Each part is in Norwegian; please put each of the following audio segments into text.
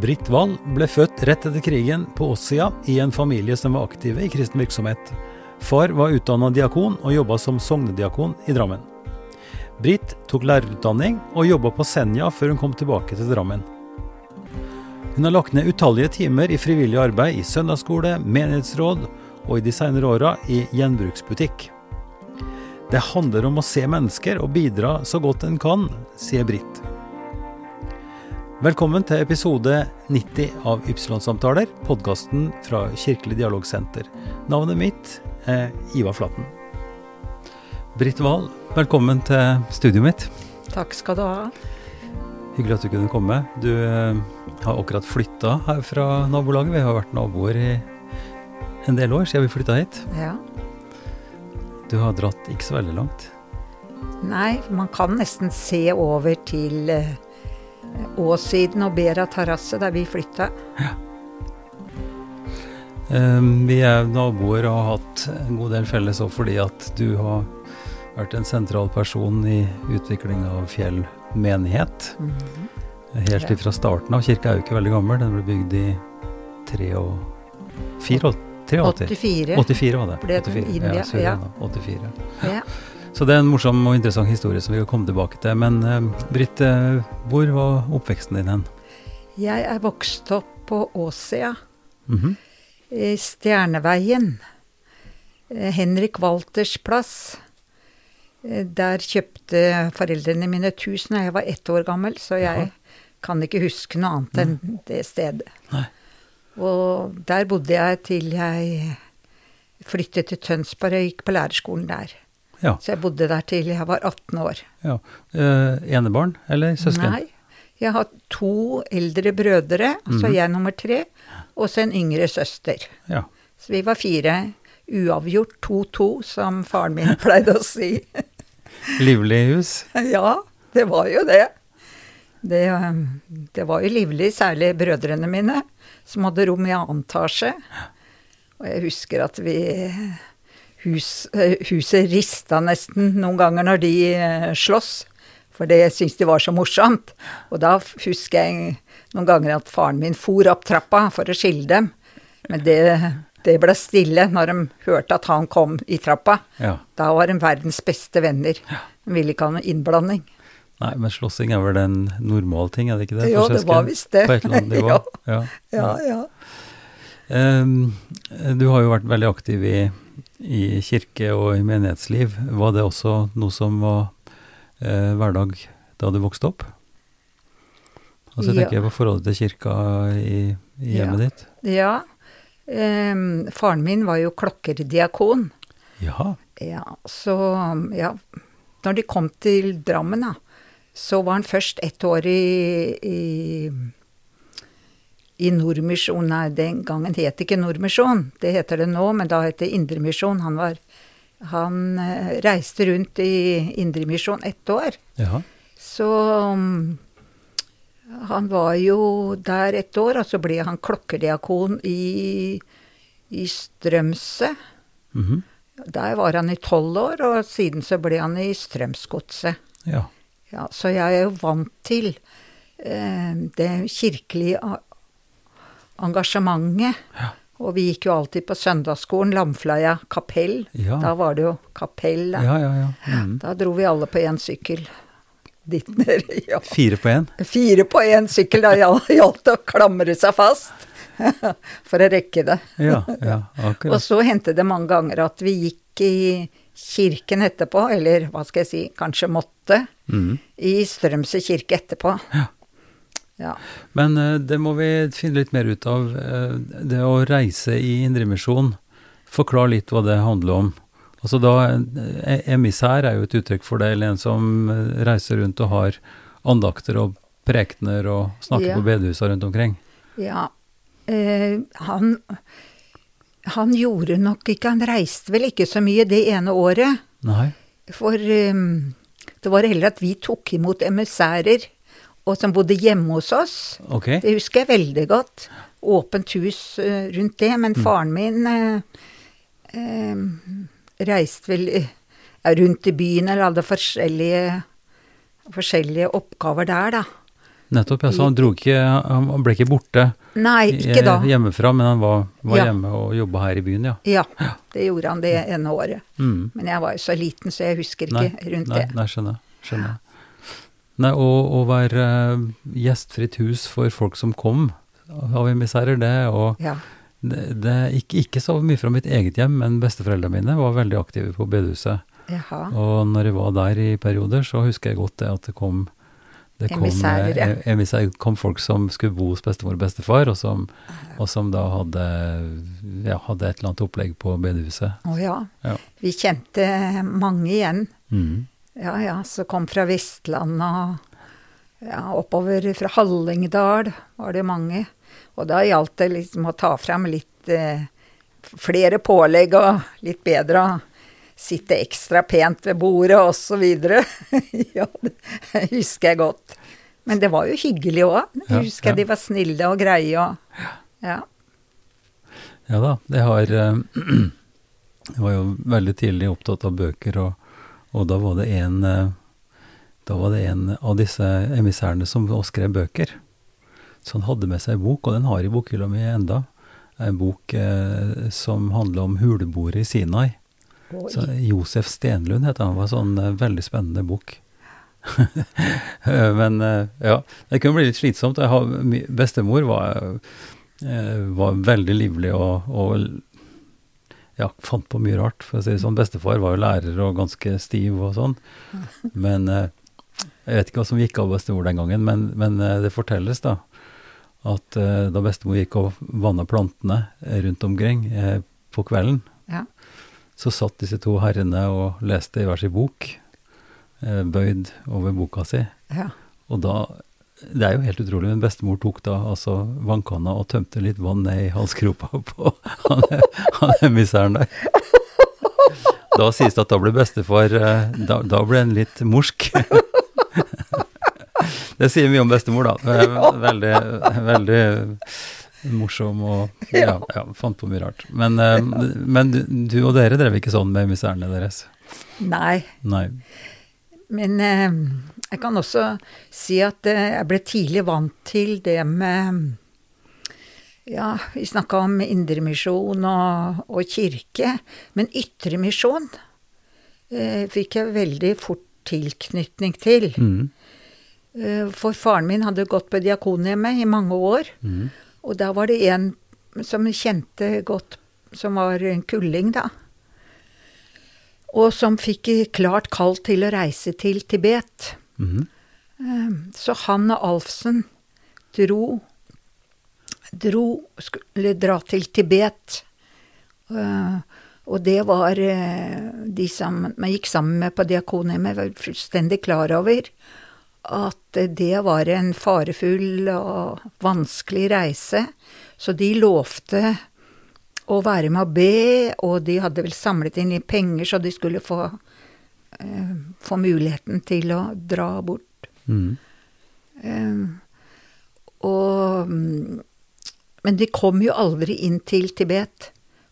Britt Wall ble født rett etter krigen på Åssia i en familie som var aktive i kristen virksomhet. Far var utdanna diakon og jobba som sognediakon i Drammen. Britt tok lærerutdanning og jobba på Senja før hun kom tilbake til Drammen. Hun har lagt ned utallige timer i frivillig arbeid i søndagsskole, menighetsråd og i de senere åra i gjenbruksbutikk. Det handler om å se mennesker og bidra så godt en kan, sier Britt. Velkommen til episode 90 av Ypsilon-samtaler, podkasten fra Kirkelig dialogsenter. Navnet mitt er Ivar Flaten. Britt Wahl, velkommen til studioet mitt. Takk skal du ha. Hyggelig at du kunne komme. Du eh, har akkurat flytta her fra nabolaget. Vi har vært naboer i en del år siden vi flytta hit. Ja. Du har dratt ikke så veldig langt. Nei, man kan nesten se over til eh, Åssiden og Bera terrasse, der vi flytta. Um, vi er naboer og har hatt en god del felles òg fordi at du har vært en sentral person i utviklinga av Fjell menighet. Mm. Helt Ja. ifra starten av. Kirka er jo ikke veldig gammel. Den ble bygd i 84. 84. 84 var det. Ble den 84. India, Ja, ja. 84. Ja. Så det er en morsom og interessant historie som vi kan komme tilbake til. Men eh, Britt, eh, hvor var oppveksten din hen? Jeg er vokst opp på Åsia, Mhm. i Stjerneveien. Eh, Henrik Walters plass. Der kjøpte foreldrene mine et hus da jeg var ett år gammel, så jeg Jaha. kan ikke huske noe annet enn det stedet. Nei. Og der bodde jeg til jeg flyttet til Tønsberg og gikk på lærerskolen der. Ja. Så jeg bodde der til jeg var 18 år. ja. Eh, enebarn eller søsken? Nei. Jeg har to eldre brødre, altså Mhm. jeg er nummer tre, og så en yngre søster. Ja. Så vi var fire. Uavgjort 2-2, som faren min pleide å si. Livlig hus? ja, det var jo det. det. um, Det var jo livlig, særlig brødrene mine, som hadde rom i annen etasje. Og jeg husker at vi hus, eh, Huset rista nesten noen ganger når de slåss, sloss, for det syntes de var så morsomt. Og da husker jeg noen ganger at faren min for opp trappa for å skille dem. Men det, det ble stille når de hørte at han kom i trappa. Ja. Da var de verdens beste venner. De ville ikke ha noen innblanding. Nei, men slåssing er vel en normal ting, er det ikke det? Jo, det var visst det. På et eller annet nivå. Ja. ja. Ja, ja. Ehm, du har jo vært veldig aktiv i, i kirke og i menighetsliv. Var det også noe som var eh, hverdag da du vokste opp? Altså, jeg tenker jeg på forholdet til kirka i, i hjemmet Ja. ditt. Ja. Um, faren min var jo klokkerdiakon. Ja. Ja, så ja. Når de kom til Drammen, da, så var han først ett år i, i i Nordmisjon Nei, den gangen het det ikke Nordmisjon. Det heter det nå, men da het det Indremisjon. Han var Han eh, reiste rundt i Indremisjon ett år. ja. Så um, han var jo der et år, og så ble han klokkerdiakon i, i Strømsø. -hmm. Der var han i tolv år, og siden så ble han i Strømsgodset. ja. Ja, så jeg er jo vant til eh, det kirkelige engasjementet. Ja. Og vi gikk jo alltid på søndagsskolen, Lamfleia kapell. Ja. Da var det jo kapell. da. Ja, ja, ja. Mhm. Da dro vi alle på én sykkel. Dit nede, ja. Fire på én? Fire på én sykkel, da gjaldt det å klamre seg fast for å rekke det. Ja, ja, Og så hendte det mange ganger at vi gikk i kirken etterpå, eller hva skal jeg si, kanskje måtte, mm. i Strømsø kirke etterpå. Ja. Ja. Men eh, det må vi finne litt mer ut av. eh, det å reise i Indremisjon, forklar litt hva det handler om. Altså da, eh, Emissær er jo et uttrykk for det, eller en som reiser rundt og har andakter og prekener og snakker Ja. på bedehusa rundt omkring. ja. Eh, han, han gjorde nok ikke Han reiste vel ikke så mye det ene året. Nei? For um, det var heller at vi tok imot emissærer og som bodde hjemme hos oss. Okay. Det husker jeg veldig godt. Åpent hus eh, rundt det. Men faren min eh, eh, reiste vel rundt i byen eller hadde forskjellige, forskjellige oppgaver der, da. Nettopp, ja. Så han, ikke, han ble ikke borte Nei, ikke da. eh, hjemmefra, men han var, var Ja. hjemme og jobba her i byen, ja. Ja, det gjorde han det ene året. Mm. Men jeg var jo så liten, så jeg husker ikke rundt nei, det. Nei, skjønner. skjønner. Nei, å, være eh, gjestfritt hus for folk som kom av emissærer, det og Ja. det, det ikke, ikke så mye fra mitt eget hjem, men besteforeldrene mine var veldig aktive på bedehuset. Jaha. Og når jeg var der i perioder, så husker jeg godt det at det kom det kom, Emissærer, ja. eh, emissærer, kom folk som skulle bo hos bestemor og bestefar, og som, og som da hadde, ja, hadde et eller annet opplegg på bedehuset. Å ja. Ja. Vi kjente mange igjen. Mm. Ja ja, så kom fra Vestlandet og ja, oppover fra Hallingdal var det mange. Og da gjaldt det liksom å ta fram litt eh, flere pålegg og litt bedre å sitte ekstra pent ved bordet videre. ja, det husker jeg godt. Men det var jo hyggelig òg. Ja, Jeg husker ja. de var snille og greie og Ja. Ja da, Det har eh, Jeg var jo veldig tidlig opptatt av bøker, og, og da var det en eh, var det en av disse emissærene som også skrev bøker. Så han hadde med seg en bok, og den har i bokhylla mi enda. En bok eh, som handler om huleboere i Sinai. Så Josef Stenlund heter han. Det var sånn eh, veldig spennende bok. Men eh, ja, det kunne bli litt slitsomt. Har, bestemor var, eh, var veldig livlig og, og ja, fant på mye rart, for å si det sånn. Bestefar var jo lærer og ganske stiv og sånn. Men eh, jeg vet ikke hva som gikk av bestemor den gangen, men, men eh, det fortelles da at eh, da bestemor gikk og vanna plantene rundt omkring på kvelden, Ja. så satt disse to herrene og leste i hver sin bok, bøyd over boka si. ja. Og da Det er jo helt utrolig, men bestemor tok da altså vannkanna og tømte litt vann ned i halsgropa på han, han emissæren der. Da sies det at da ble bestefar eh, Da, da ble han litt morsk. Det sier mye om bestemor, da. Veldig, veldig morsom og ja, ja, fant på mye rart. Men, eh, men du, du og dere drev ikke sånn med emissærene deres? Nei. Nei. Men eh, jeg kan også si at eh, jeg ble tidlig vant til det med Ja, vi snakka om indremisjon og, og kirke, men ytremisjon eh, fikk jeg veldig fort tilknytning til. Mm. Eh, for faren min hadde gått på Diakonhjemmet i mange år, Mm. og da var det en som kjente godt, som var en kulling, da. Og som fikk klart kall til å reise til Tibet. Eh, Så han og Alfsen dro dro, skulle dra til Tibet. Eh, og det var eh, de som man gikk sammen med på Diakonhjemmet, var fullstendig klar over at det var en farefull og vanskelig reise. Så de lovte å være med og be, og de hadde vel samlet inn litt penger så de skulle få, eh, få muligheten til å dra bort. Mm. Eh, og, mm, men de kom jo aldri inn til Tibet.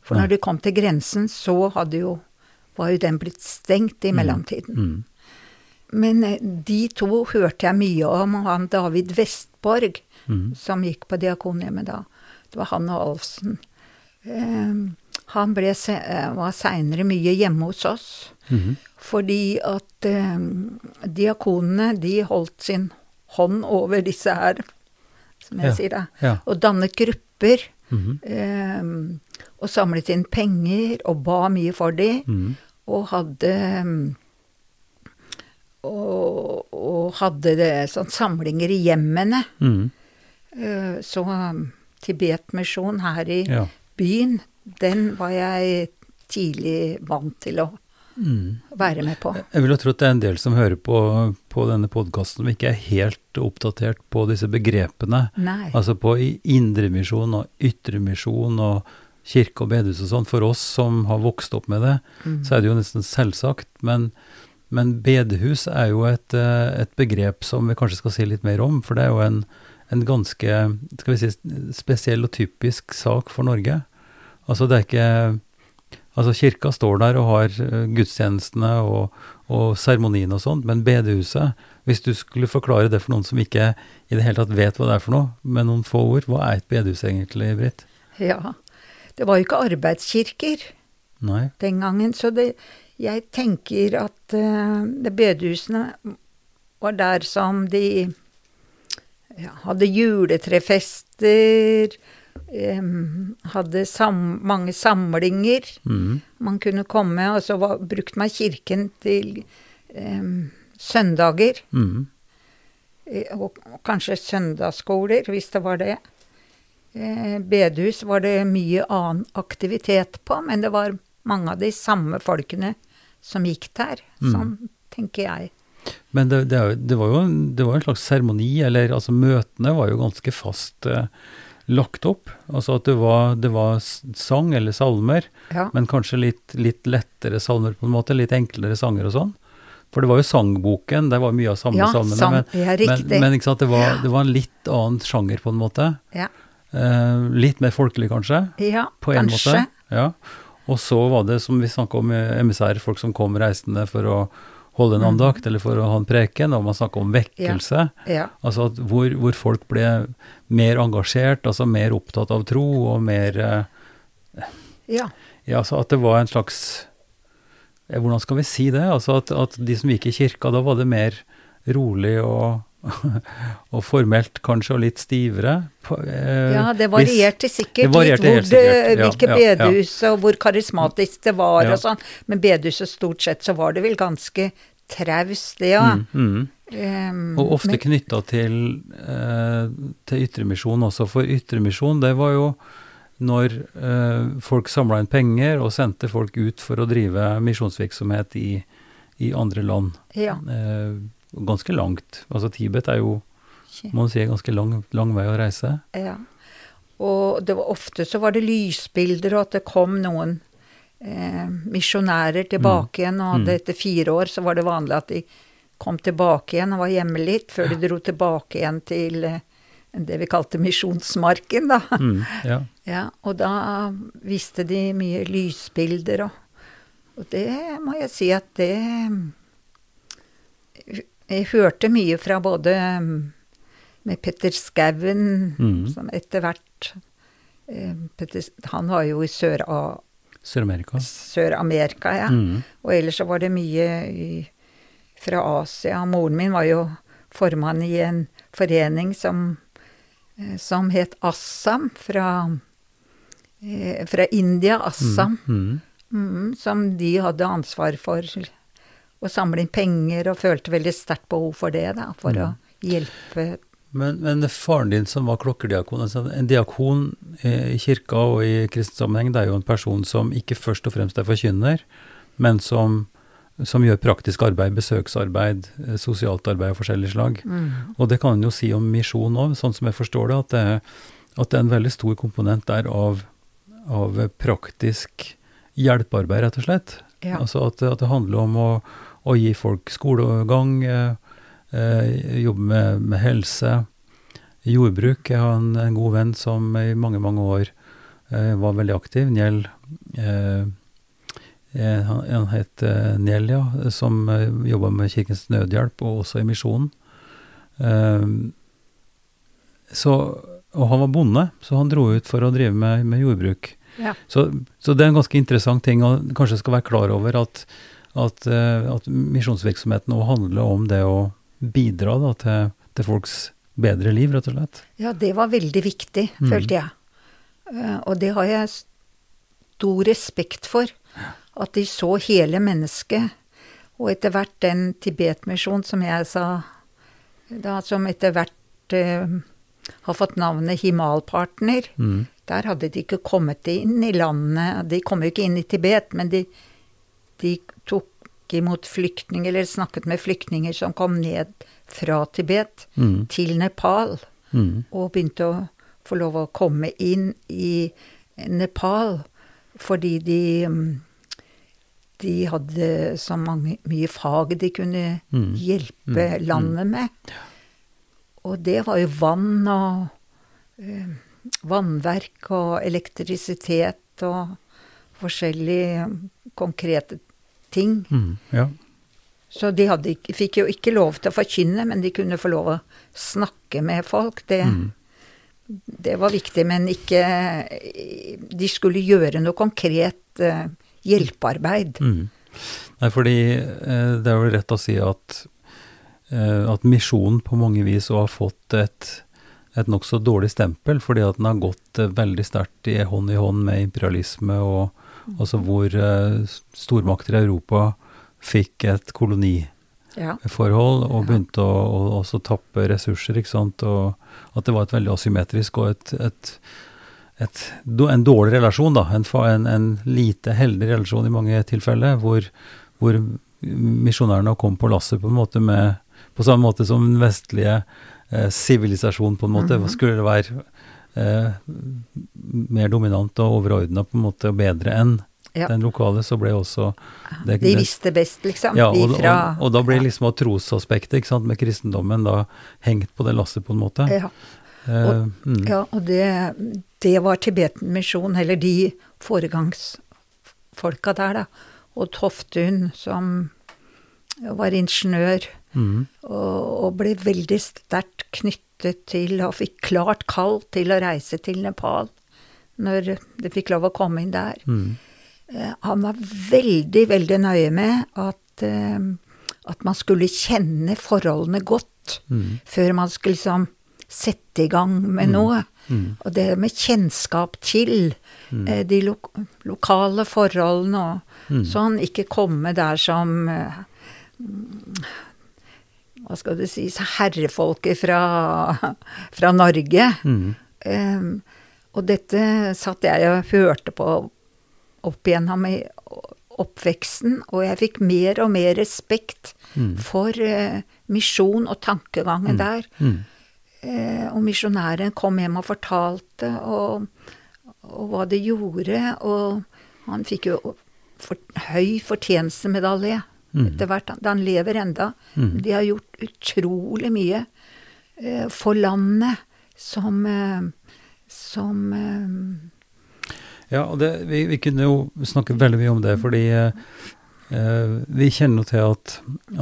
For når de kom til grensen, så jo, var jo den blitt stengt i mellomtiden. Mm. Men eh, de to hørte jeg mye om, og han David Vestborg, mm. som gikk på Diakonhjemmet da. Det var han og Alfsen. Eh, han ble, eh, var seinere mye hjemme hos oss. Mhm. Fordi at eh, diakonene, de holdt sin hånd over disse her, som jeg Ja, sier det, ja. og dannet grupper. Mhm. eh, og samlet inn penger og ba mye for dem. Mhm. Og hadde mm, og, og hadde det, sånn samlinger i hjemmene. Mhm. Eh, Så Tibetmisjon her i Ja. byen, den var jeg tidlig vant til å Mhm. være med på. Jeg vil jo tro at det er en del som hører på, på denne podkasten som ikke er helt oppdatert på disse begrepene. Nei. Altså på indremisjon og ytremisjon og kirke og bedehus og sånn. For oss som har vokst opp med det, Mm. så er det jo nesten selvsagt. Men, men bedehus er jo et, eh, et begrep som vi kanskje skal si litt mer om. For det er jo en, en ganske skal vi si, spesiell og typisk sak for Norge. Altså det er ikke Altså kirka står der og har eh, gudstjenestene og, og seremoniene og sånt, men bedehuset Hvis du skulle forklare det for noen som ikke i det hele tatt vet hva det er for noe, med noen få ord, hva er et bedehus egentlig, Britt? Ja. Det var jo ikke arbeidskirker Nei? den gangen, så det, jeg tenker at uh, det bedehusene var der som de ja, hadde juletrefester, um, hadde sam mange samlinger. Mm. Man kunne komme, og så var, brukte man kirken til um, søndager. Mm. Eh, Og, og kanskje søndagsskoler, hvis det var det. Eh, bedehus var det mye annen aktivitet på, men det var mange av de samme folkene som gikk der. Mm. Sånn tenker jeg. Men det, det, det, var jo det var jo en slags seremoni, eller altså møtene var jo ganske fast eh, lagt opp. Altså at det var, det var sang eller salmer, Ja. men kanskje litt, litt lettere salmer på en måte, litt enklere sanger og sånn. For det var jo sangboken, det var mye av samme Ja, salmene. sang, men, ja, men, men ikke sant, det var, det var en litt annen sjanger på en måte. Ja, Eh, litt mer folkelig kanskje, ja på en kanskje. måte. Ja. Og så var det, som vi snakka om, eh, emissærer, folk som kom reisende for å holde en Mm. andakt eller for å ha en preken, og man snakker om vekkelse. Ja, Altså at hvor, hvor folk ble mer engasjert, altså mer opptatt av tro, og mer eh, ja, Ja, altså at det var en slags eh, Hvordan skal vi si det? Altså at, at de som gikk i kirka, da var det mer rolig og og formelt kanskje, og litt stivere. På, eh, ja det varierte sikkert det varierte litt hvor det, hvilke ja, ja. bedehus og hvor karismatisk det var Ja. og sånn. Men bedehuset stort sett så var det vel ganske traust, det ja. Mm, mm. Um, Og ofte knytta til, eh, til ytremisjon også, for ytremisjon det var jo når eh, folk samla inn penger og sendte folk ut for å drive misjonsvirksomhet i, i andre land. Ja. Eh, ganske langt. Altså Tibet er jo, må man si, ganske lang, lang vei å reise. Ja. Og det var ofte så var det lysbilder, og at det kom noen eh, misjonærer tilbake igjen. Og hadde Mm. etter fire år så var det vanlig at de kom tilbake igjen og var hjemme litt, før de dro tilbake igjen til eh, det vi kalte misjonsmarken, da. Mm, ja. Ja, og da viste de mye lysbilder, og, og det må jeg si at det Jeg hørte mye fra både mm, med Petter Skauen, Mm. som etter hvert eh, Petter, Han var jo i Sør-A- Sør-Amerika. Sør-Amerika, ja. Mm. Og ellers så var det mye i, fra Asia. Moren min var jo formann i en forening som, eh, som het Assam, fra, eh, fra India, Assam. Mm. Mm, som de hadde ansvar for å samle inn penger, og følte veldig sterkt behov for det, da, for Mm. å hjelpe Men, men faren din som var klokkerdiakon altså en diakon i kirka og i kristen sammenheng, det er jo en person som ikke først og fremst er forkynner, men som, som gjør praktisk arbeid, besøksarbeid, eh, sosialt arbeid av forskjellig slag. mm, Og det kan en jo si om misjon òg, sånn som jeg forstår det, at det, at det er en veldig stor komponent der av, av praktisk hjelpearbeid, rett og slett. Ja. Altså at, at det handler om å, å gi folk skolegang, eh, eh, jobbe med, med helse, jordbruk. Jeg har en, en god venn som i mange, mange år eh, var veldig aktiv, Njell. Eh, eh, han, han het eh, Njell, ja, som eh, jobba med Kirkens Nødhjelp og også i Misjonen. Eh, så, og han var bonde, så han dro ut for å drive med, med jordbruk. ja. Så, så det er en ganske interessant ting å kanskje skal være klar over at, at, at misjonsvirksomheten nå handler om det å bidra da, til, til folks bedre liv, rett og slett. Ja, det var veldig viktig, Mm. følte jeg. Eh, Og det har jeg stor respekt for. At de så hele mennesket. Og etter hvert den Tibetmisjonen som jeg sa, da, som etter hvert eh, har fått navnet Himalpartner, Mm. der hadde de ikke kommet inn i landet. De kom jo ikke inn i Tibet, men de, de tok imot flyktninger, eller snakket med flyktninger som kom ned fra Tibet Mm. til Nepal Mm. og begynte å få lov å komme inn i Nepal fordi de mm, de hadde så mange, mye fag de kunne Mm. hjelpe Mm. landet med. Og det var jo vann og eh, vannverk og elektrisitet og forskjellige mm, konkrete ting. Mm. Ja. Så de hadde, fikk jo ikke lov til å forkynne, men de kunne få lov å snakke med folk. Det, Mm. det var viktig, men ikke De skulle gjøre noe konkret uh, hjelpearbeid. Mm. Nei, fordi uh, det er vel rett å si at, uh, at misjonen på mange vis òg har fått et, et nokså dårlig stempel, fordi at den har gått veldig sterkt i hånd i hånd med imperialisme, og altså hvor eh, stormakter i Europa fikk et koloniforhold og begynte å, å også tappe ressurser, ikke sant, og at det var et veldig asymmetrisk og et, et et, en dårlig relasjon, da. En, en, en lite heldig relasjon i mange tilfeller, hvor, hvor misjonærene kom på lasset på en måte med På samme måte som den vestlige eh, på en måte. Mhm. Skulle det være eh, mer dominant og overordna på en måte og bedre enn Ja. den lokale, så ble også det, De visste best, liksom. ja, og, og, og da ble liksom trosaspektet ikke sant, med kristendommen da hengt på det lasset, på en måte. ja. Eh, mm. Ja, og det, det var Tibetenmisjon, eller de foregangsfolka der, da. Og Toftun, som var ingeniør, Mm. og, og ble veldig sterkt knyttet til, og fikk klart kall til å reise til Nepal når det fikk lov å komme inn der. Mm. Eh, Han var veldig, veldig nøye med at, eh, at man skulle kjenne forholdene godt Mm. før man skulle liksom sette i gang med noe. Mm. Og det med kjennskap til eh, de lo lokale forholdene og Mm. sånn, ikke komme der som eh, mm, Hva skal du si Herrefolket fra, fra Norge. Mm. Um, og dette satt jeg og hørte på opp igjennom i oppveksten, og jeg fikk mer og mer respekt Mm. for uh, misjon og tankegangen der. Mm. Eh, og misjonæren kom hjem og fortalte og, og hva det gjorde, og han fikk jo for, høy fortjenestemedalje. Etter hvert. Han lever enda. Mm. De har gjort utrolig mye eh, for landet som eh, som eh, Ja, og det, vi, vi kunne jo snakke veldig mye om det, fordi eh, vi kjenner jo til at,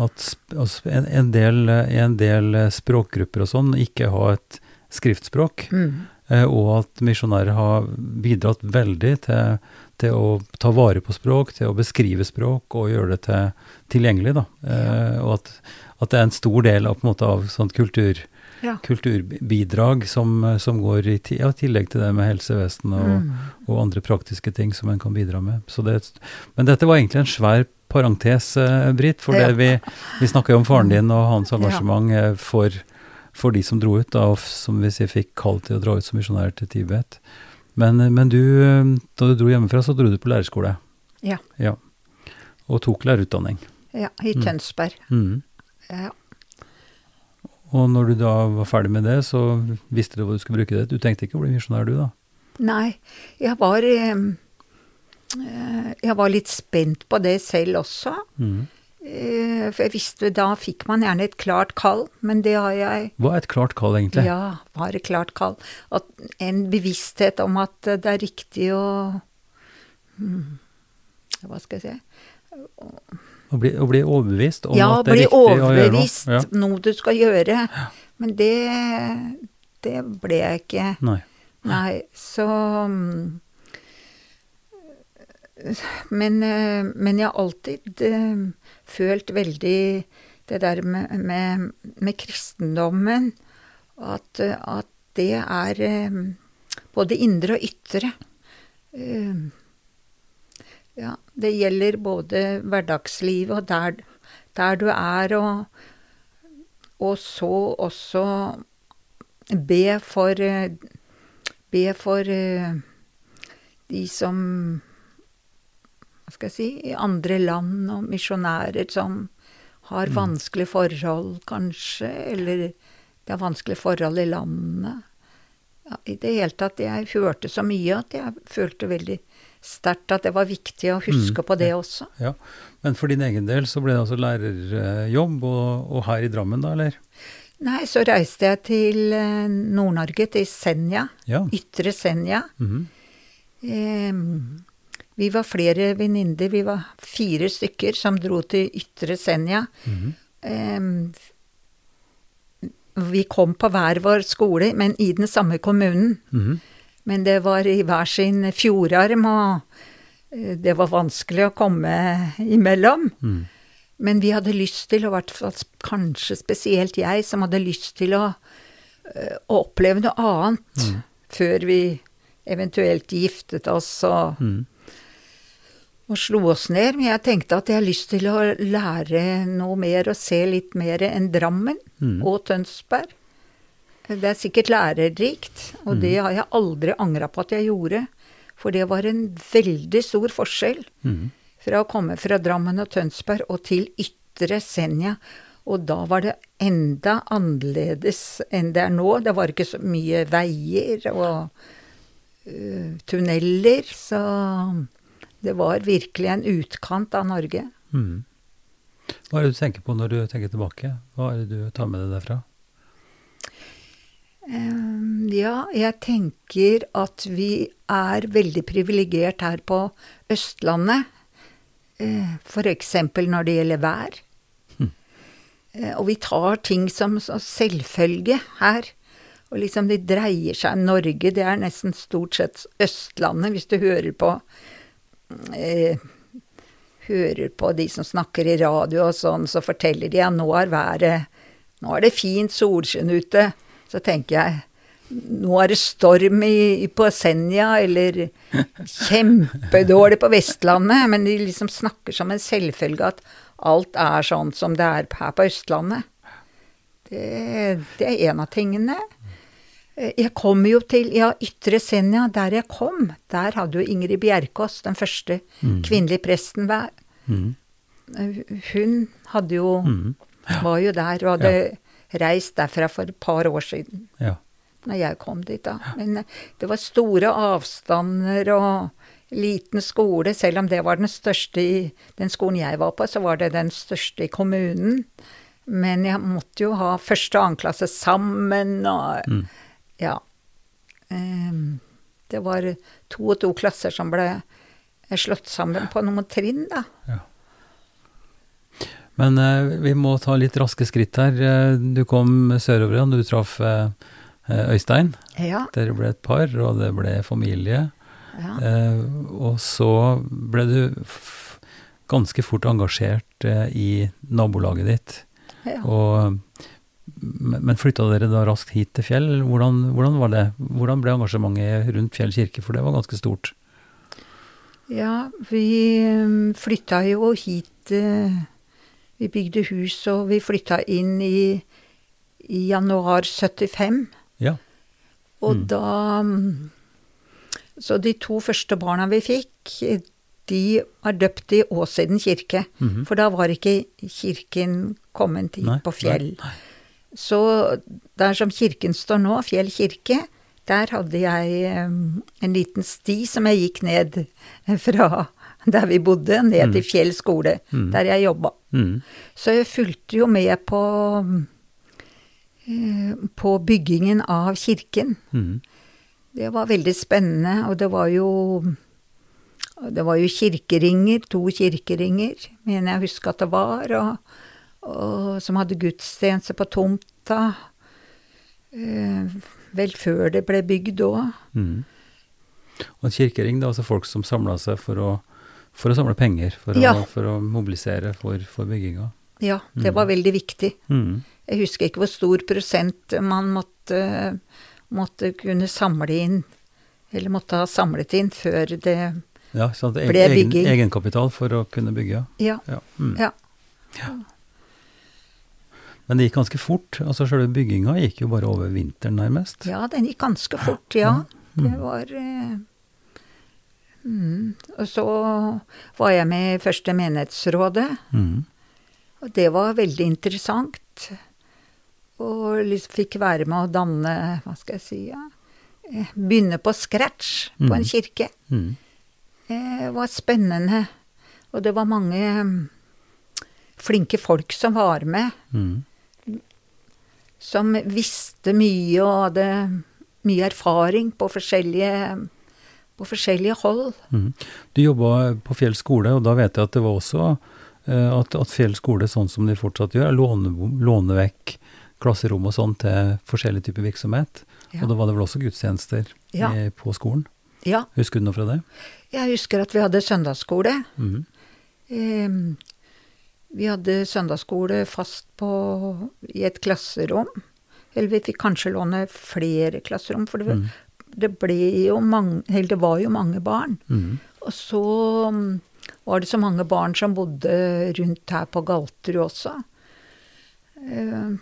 at altså en, en, del, en del språkgrupper og sånn ikke har et skriftspråk, mm, eh, og at misjonærer har bidratt veldig til, til å ta vare på språk, til å beskrive språk og gjøre det til, tilgjengelig. Da. Eh, og at, at det er en stor del av, på en måte, av sånt kultur, ja. kulturbidrag som, som går i ja, tillegg til det med helsevesen og, Mm. og andre praktiske ting som en kan bidra med. Så det, men dette var egentlig en svær parentes, eh, Britt, for Ja. vi, vi snakka jo om faren din og hans engasjement eh, for, for de som dro ut, da, og som vi sier fikk kall til å dra ut som misjonærer til Tibet. Men, men du, da du dro hjemmefra, så dro du på lærerskole. Ja. ja. Og tok lærerutdanning. ja, i Mm. Tønsberg. Mhm. Ja. Og når du da var ferdig med det, så visste du hva du skulle bruke det til. Du tenkte ikke å bli misjonær, du da? Nei, jeg var eh, eh, Jeg var litt spent på det selv også. Mhm. Eh, For jeg visste da fikk man gjerne et klart kall, men det har jeg Hva er et klart kall, egentlig? Ja, hva er et klart kall. At en bevissthet om at det er riktig å hmm, Hva skal jeg si Å bli, å bli overbevist om Ja, at det er riktig å gjøre noe. Ja, bli overbevist noe du skal gjøre. Men det, det ble jeg ikke. Nei. Nei, så mm, men, eh, men jeg har alltid eh, følt veldig det der med, med, med kristendommen at, at det er eh, både indre og ytre. Ja, det gjelder både hverdagslivet og der, der du er, og, og så også be for Be for de som Hva skal jeg si I andre land og misjonærer som har vanskelige forhold, kanskje, eller det er vanskelige forhold i landet. Ja, I det hele tatt, jeg hørte så mye at jeg følte veldig sterkt at det var viktig å huske Mm, på det også. Ja. Men for din egen del så ble det altså lærerjobb, og, og her i Drammen da, eller? Nei, så reiste jeg til eh, Nord-Norge, til Senja. Ja. Ytre Senja. Mhm. Eh, Vi var flere venninner, vi var fire stykker som dro til Ytre Senja. Mhm. Em, vi kom på hver vår skole, men i den samme kommunen. Mhm. Men det var i hver sin fjordarm, og eh, det var vanskelig å komme imellom. Mm. Men vi hadde lyst til, og i hvert fall kanskje spesielt jeg, som hadde lyst til å, eh, å oppleve noe annet Mhm. før vi eventuelt giftet oss og, Mhm. Og slo oss ned. Men jeg tenkte at jeg har lyst til å lære noe mer og se litt mer enn Drammen mm. og Tønsberg. Det er sikkert lærerikt, og det har jeg aldri angra på at jeg gjorde. For det var en veldig stor forskjell mm. fra å komme fra Drammen og Tønsberg og til Ytre Senja. Og da var det enda annerledes enn det er nå. Det var ikke så mye veier og uh, tunneler, så det var virkelig en utkant av Norge. Mm. Hva er det du tenker på når du tenker tilbake? Hva er det du tar med deg derfra? Ehm, ja, jeg tenker at vi er veldig privilegert her på Østlandet. Uh, F.eks. når det gjelder vær. Mm. Eh, og vi tar ting som så selvfølge her. Og liksom det dreier seg om Norge. Det er nesten stort sett Østlandet, hvis du hører på eh, Hører på de som snakker i radio og sånn, så forteller de at nå er været Nå er det fint solskinn ute. Så tenker jeg nå er det storm i, på Senja, eller kjempedårlig på Vestlandet. Men de liksom snakker som en selvfølge at alt er sånn som det er her på Østlandet. Det, det er en av tingene. Eh, Jeg kom jo til ja, Ytre Senja, der jeg kom. Der hadde jo Ingrid Bjerkås, den første mm. kvinnelige presten, vær. Mhm. Eh, Hun hadde jo Mhm. var jo der og hadde reist derfra for et par år siden Ja. når jeg kom dit, da. Men eh, det var store avstander og liten skole. Selv om det var den største i den skolen jeg var på, så var det den største i kommunen. Men jeg måtte jo ha første og annen klasse sammen og Mhm. Ja. Ehm, det var to og to klasser som ble slått sammen på noen trinn, da. Ja. Men eh, vi må ta litt raske skritt her. Eh, Du kom sørover igjen, du traff eh, eh, Øystein. Ja. Dere ble et par, og det ble familie. ja. Eh, og så ble du ganske fort engasjert eh, i nabolaget ditt. ja. Og, men flytta dere da raskt hit til Fjell? Hvordan, hvordan var det? Hvordan ble engasjementet rundt Fjell kirke, for det var ganske stort? Ja, vi um, flytta jo hit eh, Vi bygde hus, og vi flytta inn i, i januar 75. Ja. Og Mm. da mm, Så de to første barna vi fikk, de var døpt i Åsiden kirke. Mhm. For da var ikke kirken kommet hit Nei, på Fjell. Nei, nei, Så der som kirken står nå, Fjell kirke, der hadde jeg en liten sti som jeg gikk ned fra der vi bodde, ned til Fjell skole, Mm. der jeg jobba. Mm. Så jeg fulgte jo med på eh, på byggingen av kirken. Mhm. Det var veldig spennende, og det var jo det var jo kirkeringer, to kirkeringer, mener jeg husker at det var, og, og som hadde gudstjeneste på tomta. Eh, vel før det ble bygd òg. Mm. Og en kirkering, det er altså folk som samla seg for å, for å samle penger, for å, for å mobilisere for, for bygginga. Ja, det var veldig viktig. Mm. Jeg husker ikke hvor stor prosent man måtte, måtte kunne samle inn, eller måtte ha samlet inn før det Ja, Ble egen, bygging. egenkapital for å kunne bygge. Ja. Ja. Mhm. ja. Men det gikk ganske fort. altså Selve bygginga gikk jo bare over vinteren, nærmest. Ja, den gikk ganske fort, ja. Mm. Det var eh, mm. Og så var jeg med i første menighetsrådet, Mm. og det var veldig interessant. Og liksom fikk være med å danne, hva skal jeg si, ja, eh, begynne på scratch på en Mm. kirke. Mhm. Det var spennende. Og det var mange mm, flinke folk som var med. Mhm. Som visste mye og hadde mye erfaring på forskjellige på forskjellige hold. Mm. Du jobba på Fjell skole, og da vet jeg at det var også eh, at, at Fjell skole, sånn som de fortsatt gjør, låner låne vekk klasserom og sånn til forskjellig type virksomhet. Ja. Og da var det vel også gudstjenester Ja. i, på skolen. Ja, Husker du noe fra det? jeg husker at vi hadde søndagsskole. Mm. Eh, vi hadde søndagsskole fast på, i et klasserom. Eller vi fikk kanskje låne flere klasserom, for det, mm. det ble jo mange Eller det var jo mange barn. Mm. Og så mm, var det så mange barn som bodde rundt her på Galterud også. Eh,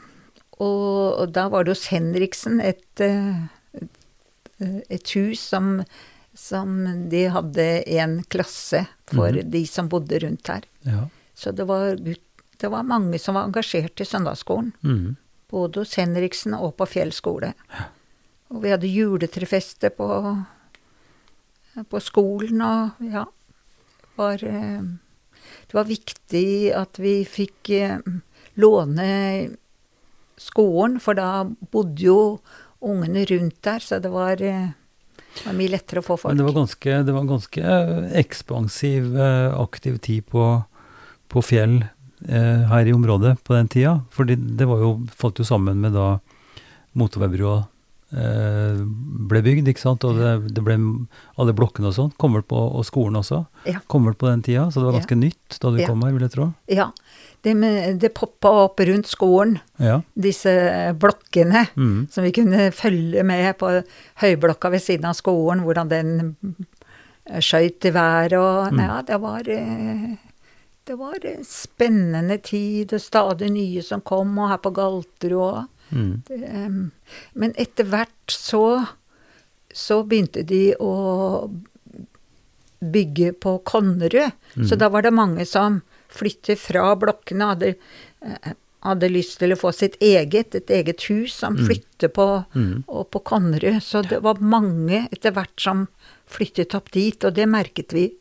og, da var det hos Henriksen et, eh, et, et hus som, som de hadde en klasse for mm. de som bodde rundt her. Ja. Så det var, det var mange som var engasjert i søndagsskolen. Mm. Både hos Henriksen og på Fjell skole. Og vi hadde juletrefeste på, på skolen, og ja var, eh, Det var viktig at vi fikk eh, låne skolen, for da bodde jo ungene rundt der, så det var, eh, det var mye lettere å få folk. Men det var ganske, det var ganske ekspansiv, aktiv tid på, på Fjell eh, her i området på den tida. For det var jo, falt jo sammen med da motorveibrua eh, ble bygd, ikke sant. Og det, det ble alle blokkene og sånn. Kom vel på, og skolen også. Ja. Kom vel på den tida, så det var Ja. ganske nytt da du Ja. kom her, vil jeg tro. Ja. Det, med- det poppa opp rundt skolen, Ja. disse blokkene. mm. som vi kunne følge med på høyblokka ved siden av skolen, hvordan den eh, skøyt i været og Mm. Ja, det var eh, Det var en spennende tid, og stadig nye som kom, og her på Galterud Mhm. Men etter hvert så så begynte de å bygge på Konnerud. Så Mhm. da var det mange som flyttet fra blokkene, hadde, hadde lyst til å få sitt eget, et eget hus, som Mhm. flyttet på, mm. på Konnerud. Så det var mange etter hvert som flyttet opp dit, og det merket vi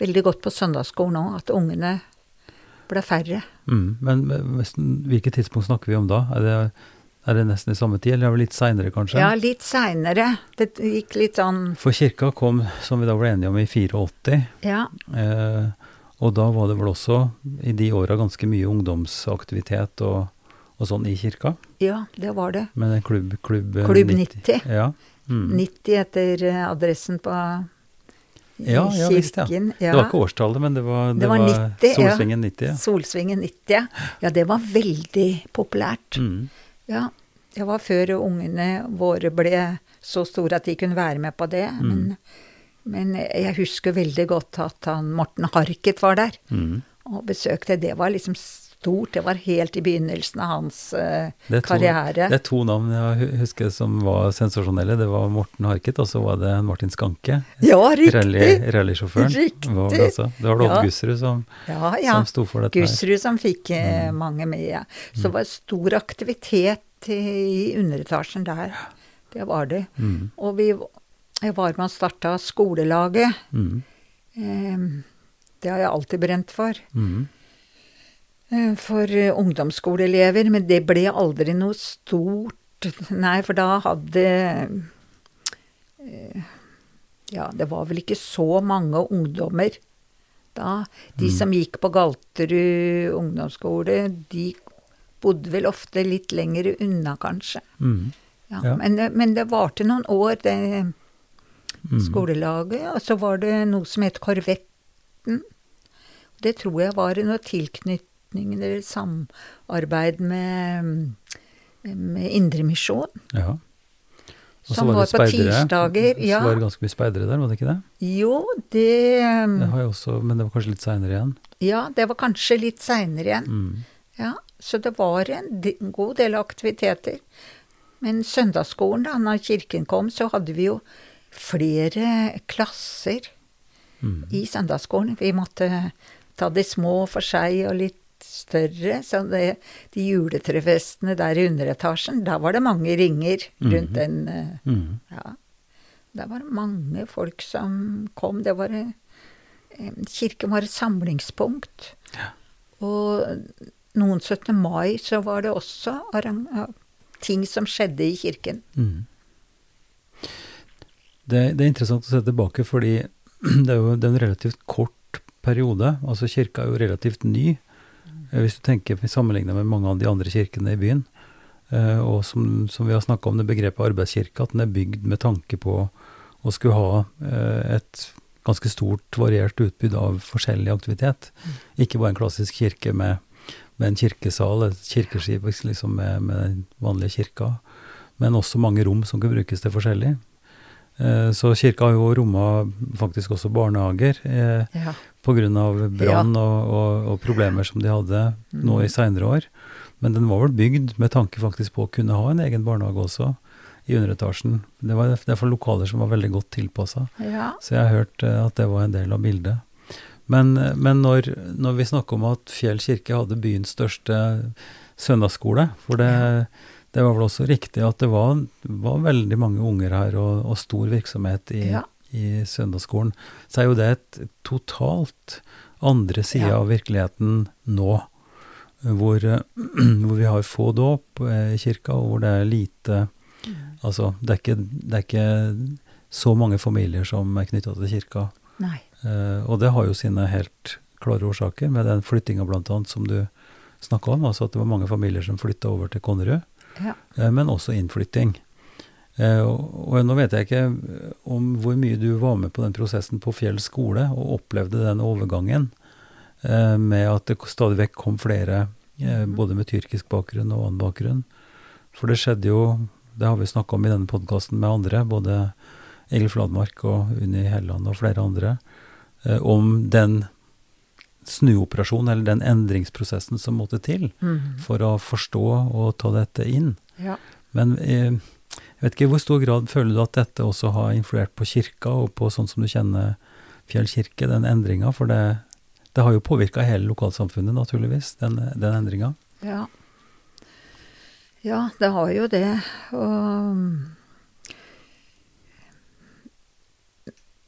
veldig godt på søndagsskolen òg, at ungene ble færre. Mm, Men hvilket tidspunkt snakker vi om da? Er det, er det nesten i samme tid, eller er det litt seinere, kanskje? Ja, litt seinere. Det gikk litt sånn For kirka kom, som vi da ble enige om, i 84. Ja. Eh, og da var det vel også i de åra ganske mye ungdomsaktivitet og, og sånn i kirka. Ja, det var det. Med den klubb, klubb, Klubb 90. Ja. Mm. 90 etter adressen på Ja, ja, visst, ja. ja. Det var ikke årstallet, men det var, det Det var var 90, ja. Solsvingen 90. Ja. Solsvingen 90. Ja, det var veldig populært. Mm. Ja, det var før ungene våre ble så store at de kunne være med på det. Mm. Men, men jeg husker veldig godt at han Morten Harket var der Mm. og besøkte. Det var liksom stort. Det var helt i begynnelsen av hans uh, Det, to, karriere. det er to navn jeg husker som var sensasjonelle. Det var Morten Harket, og så var det Martin Skanke. Ja, riktig! Rally- Rallysjåføren. Riktig. var det også. Det var Lodd Ja. Gussrud som, Ja, ja. som sto for dette. Gussrud som fikk eh, Mm. mange med. Ja. Så det var stor aktivitet i underetasjen der. Det var det. Mm. Og vi var og starta skolelaget. Mm. Eh, det har jeg alltid brent for. Mm. Eh, for eh, ungdomsskoleelever. Men det ble aldri noe stort. Nei, for da hadde eh, Ja, det var vel ikke så mange ungdommer da. De Mm. som gikk på Galterud ungdomsskole, de bodde vel ofte litt lenger unna, kanskje. Mm. Ja, Ja. Men, men det varte noen år, det Mm. skolelaget. Og så var det noe som het Korvetten. Det tror jeg var noe tilknytning eller samarbeid med, med Indremisjon. Ja. Og Som var var på tirsdager. Så var det ganske mye speidere der, var det ikke det? Jo, det Det har jeg også, men det var kanskje litt seinere igjen. Ja, det var kanskje litt seinere igjen. Mm. Ja, så det var en god del aktiviteter. Men søndagsskolen, da når kirken kom, så hadde vi jo flere klasser Mm. i søndagsskolen. Vi måtte ta de små for seg og litt større. Så det, de juletrefestene der i underetasjen, da var det mange ringer rundt Mhm. den. eh, Mm. Ja. Der var det mange folk som kom. Det var eh, Kirken var et samlingspunkt. Og noen 17. mai så var det også ting som skjedde i kirken. Mm. Det, det, er interessant å se tilbake, fordi det er jo det er en relativt kort periode. Altså kirka er jo relativt ny. Eh, hvis du tenker sammenlignet med mange av de andre kirkene i byen. Eh, og som, som vi har snakka om det begrepet arbeidskirke, at den er bygd med tanke på å skulle ha eh, et ganske stort, variert utbud av forskjellig aktivitet. Mm. Ikke bare en klassisk kirke med, med en kirkesal, et kirkeskip liksom med, med den vanlige kirka, men også mange rom som kan brukes til forskjellig. Eh, så kirka har jo romma faktisk også barnehager eh, ja. pga. brann ja. og, og, og, problemer som de hadde nå i mm. seinere år. Men den var vel bygd med tanke faktisk på å kunne ha en egen barnehage også i underetasjen. Det var derfor lokaler som var veldig godt tilpassa. Ja. Så jeg har hørt eh, at det var en del av bildet. Men, eh, men når, når, vi snakker om at Fjell kirke hadde byens største søndagsskole, for det, ja. Det var vel også riktig at det var, var veldig mange unger her og, og stor virksomhet i, ja. i, søndagsskolen, så er jo det et totalt andre side av virkeligheten nå. Hvor, hvor, vi har få dåp i kirka, og hvor det er lite Altså, det er, ikke, det er ikke, så mange familier som er knytta til kirka. Nei. Eh, og det har jo sine helt klare årsaker, med den flyttinga bl.a. som du snakka om. Altså at det var mange familier som flytta over til Konnerud. Ja. Eh, men også innflytting. Eh, og, nå vet jeg ikke om hvor mye du var med på den prosessen på Fjell skole, og opplevde den overgangen eh, med at det stadig vekk kom flere, eh, både med tyrkisk bakgrunn og annen bakgrunn. For det skjedde jo det har vi snakka om i denne podkasten med andre, både Egil Fladmark og Unni Helland og flere andre, eh, om den snuoperasjonen, eller den endringsprosessen som måtte til mm. for å forstå og ta dette inn. Ja. Men eh, jeg vet ikke i hvor stor grad føler du at dette også har influert på kirka, og på sånn som du kjenner Fjell kirke, den endringa? For det, det, har jo påvirka hele lokalsamfunnet, naturligvis, den, den endringa. Ja. Ja, det har jo det. Og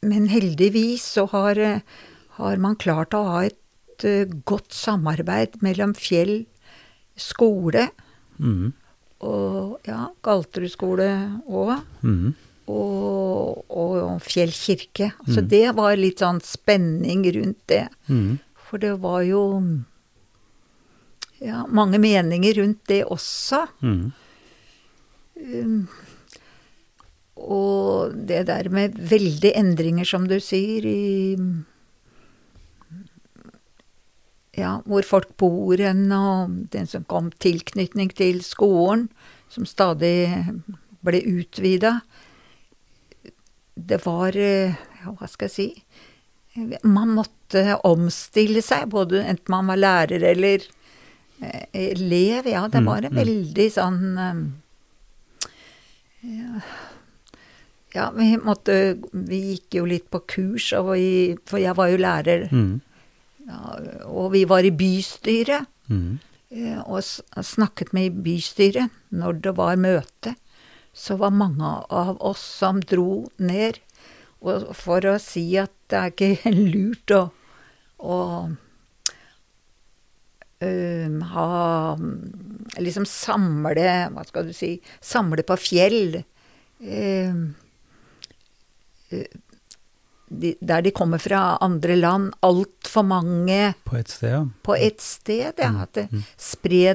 Men heldigvis så har, har man klart å ha et uh, godt samarbeid mellom Fjell skole mm. og ja, Galterud skole òg. Mm. Og, og, Fjell kirke. Så mm. det var litt sånn spenning rundt det. Mm. For det var jo ja, mange meninger rundt det også. Mm. Um, og det der med veldige endringer, som du sier, i Ja, hvor folk bor hen, og den som kom tilknytning til skolen, som stadig ble utvida. Det var Ja, hva skal jeg si Man måtte omstille seg, både enten man var lærer eller Eh, elev, ja. Det mm, var en mm. veldig sånn um, ja, ja, vi måtte Vi gikk jo litt på kurs, vi, for jeg var jo lærer. Mm. Og vi var i bystyret. Mm. Eh, og snakket med bystyret når det var møte. Så var mange av oss som dro ned for å si at det er ikke lurt å, å uh, ha Liksom samle Hva skal du si Samle på fjell. Uh, de, der de kommer fra andre land. Altfor mange På ett sted, ja. På ett sted, ja. Mm, at det mm.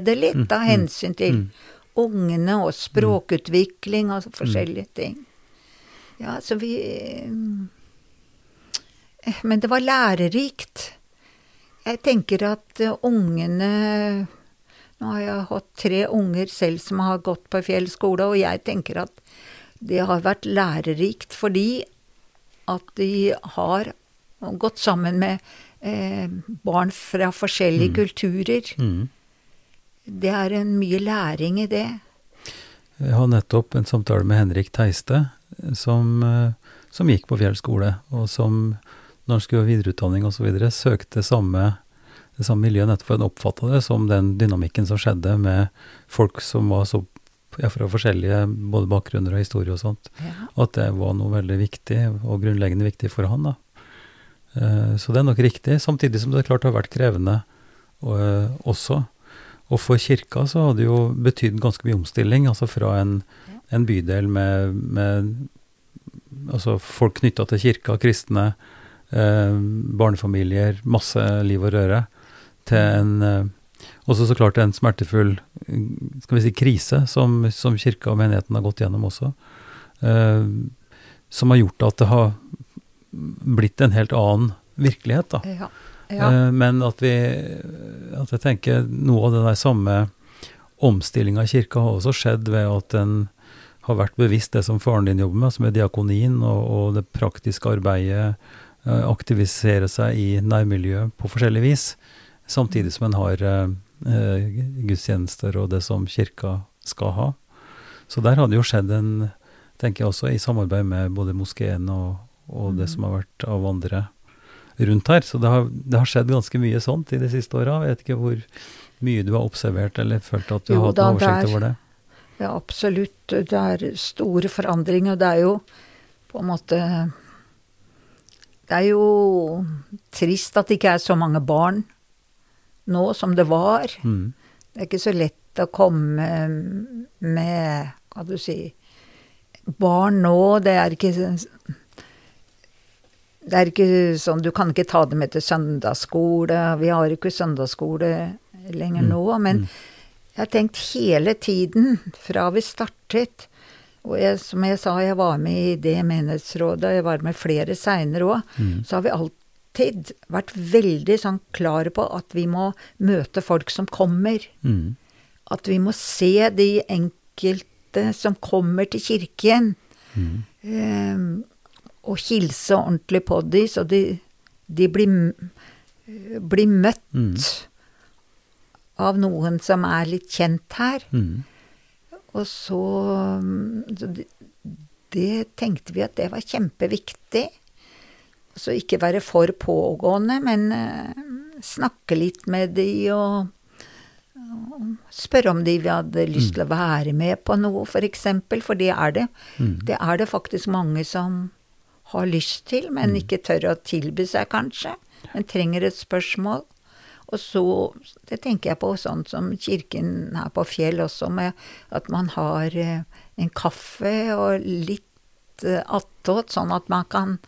det litt mm, av hensyn til ungene og språkutvikling og forskjellige ting. Ja, så vi eh, Men det var lærerikt. Jeg tenker at uh, ungene Nå har jeg hatt tre unger selv som har gått på Fjell skole, og jeg tenker at det har vært lærerikt fordi at de har gått sammen med eh, barn fra forskjellige mm. kulturer. Mm. Det er en mye læring i det. Jeg har nettopp en samtale med Henrik Teiste, som, eh, som gikk på Fjell skole, og som når han skulle ha videreutdanning osv., søkte samme, det samme miljøet nettopp for han oppfatta det som den dynamikken som skjedde med folk som var så fra forskjellige både bakgrunner og historie og sånt. Ja. At det var noe veldig viktig, og grunnleggende viktig for han. da. Uh, så det er nok riktig, samtidig som det klart har vært krevende uh, også. Og for kirka så har det jo betydd ganske mye omstilling, altså fra en, en bydel med, med altså folk knytta til kirka, kristne, uh, barnefamilier, masse liv og røre, til en også så klart en smertefull skal vi si, krise som, som kirka og menigheten har gått gjennom også. Eh, som har gjort at det har blitt en helt annen virkelighet. da. Ja. Ja. Eh, men at vi at jeg tenker noe av den der samme omstillinga i kirka har også skjedd ved at en har vært bevisst det som faren din jobber med, som er diakonien og, og det praktiske arbeidet, eh, aktivisere seg i nærmiljøet på forskjellig vis, samtidig som en har eh, gudstjenester og det som kirka skal ha. Så der har det jo skjedd en, tenker jeg også, i samarbeid med både moskeen og, og det som har vært av andre rundt her. Så det har, det har skjedd ganske mye sånt i de siste åra. Jeg vet ikke hvor mye du har observert eller følt at du Jo har hatt noen oversikt over det. Ja, absolutt. Det er store forandringer. Det er jo på en måte Det er jo trist at det ikke er så mange barn nå som det var. Mm. Det er ikke så lett å komme med Hva du si Barn nå, det er ikke Det er ikke sånn Du kan ikke ta dem med til søndagsskole. Vi har ikke søndagsskole lenger nå. Men jeg har tenkt hele tiden, fra vi startet Og jeg, som jeg sa, jeg var med i det menighetsrådet, jeg var med flere seinere òg. Så har vi alltid vært veldig sånn klare på at vi må møte folk som kommer. Mm. At vi må se de enkelte som kommer til kirken. Mm. Eh, og hilse ordentlig på de, så de, de blir, blir møtt Mm. av noen som er litt kjent her. Mm. Og så, mm, så det, det tenkte vi at det var kjempeviktig. Så ikke være for pågående, men eh, snakke litt med de og, spørre om de hadde lyst til å være med på noe, for eksempel. For det er det. Mm. Det er det faktisk mange som har lyst til, men ikke tør å tilby seg, kanskje. Men trenger et spørsmål. Og så, det tenker jeg på sånn som kirken her på Fjell også, med at man har eh, en kaffe og litt eh, attåt, sånn at man kan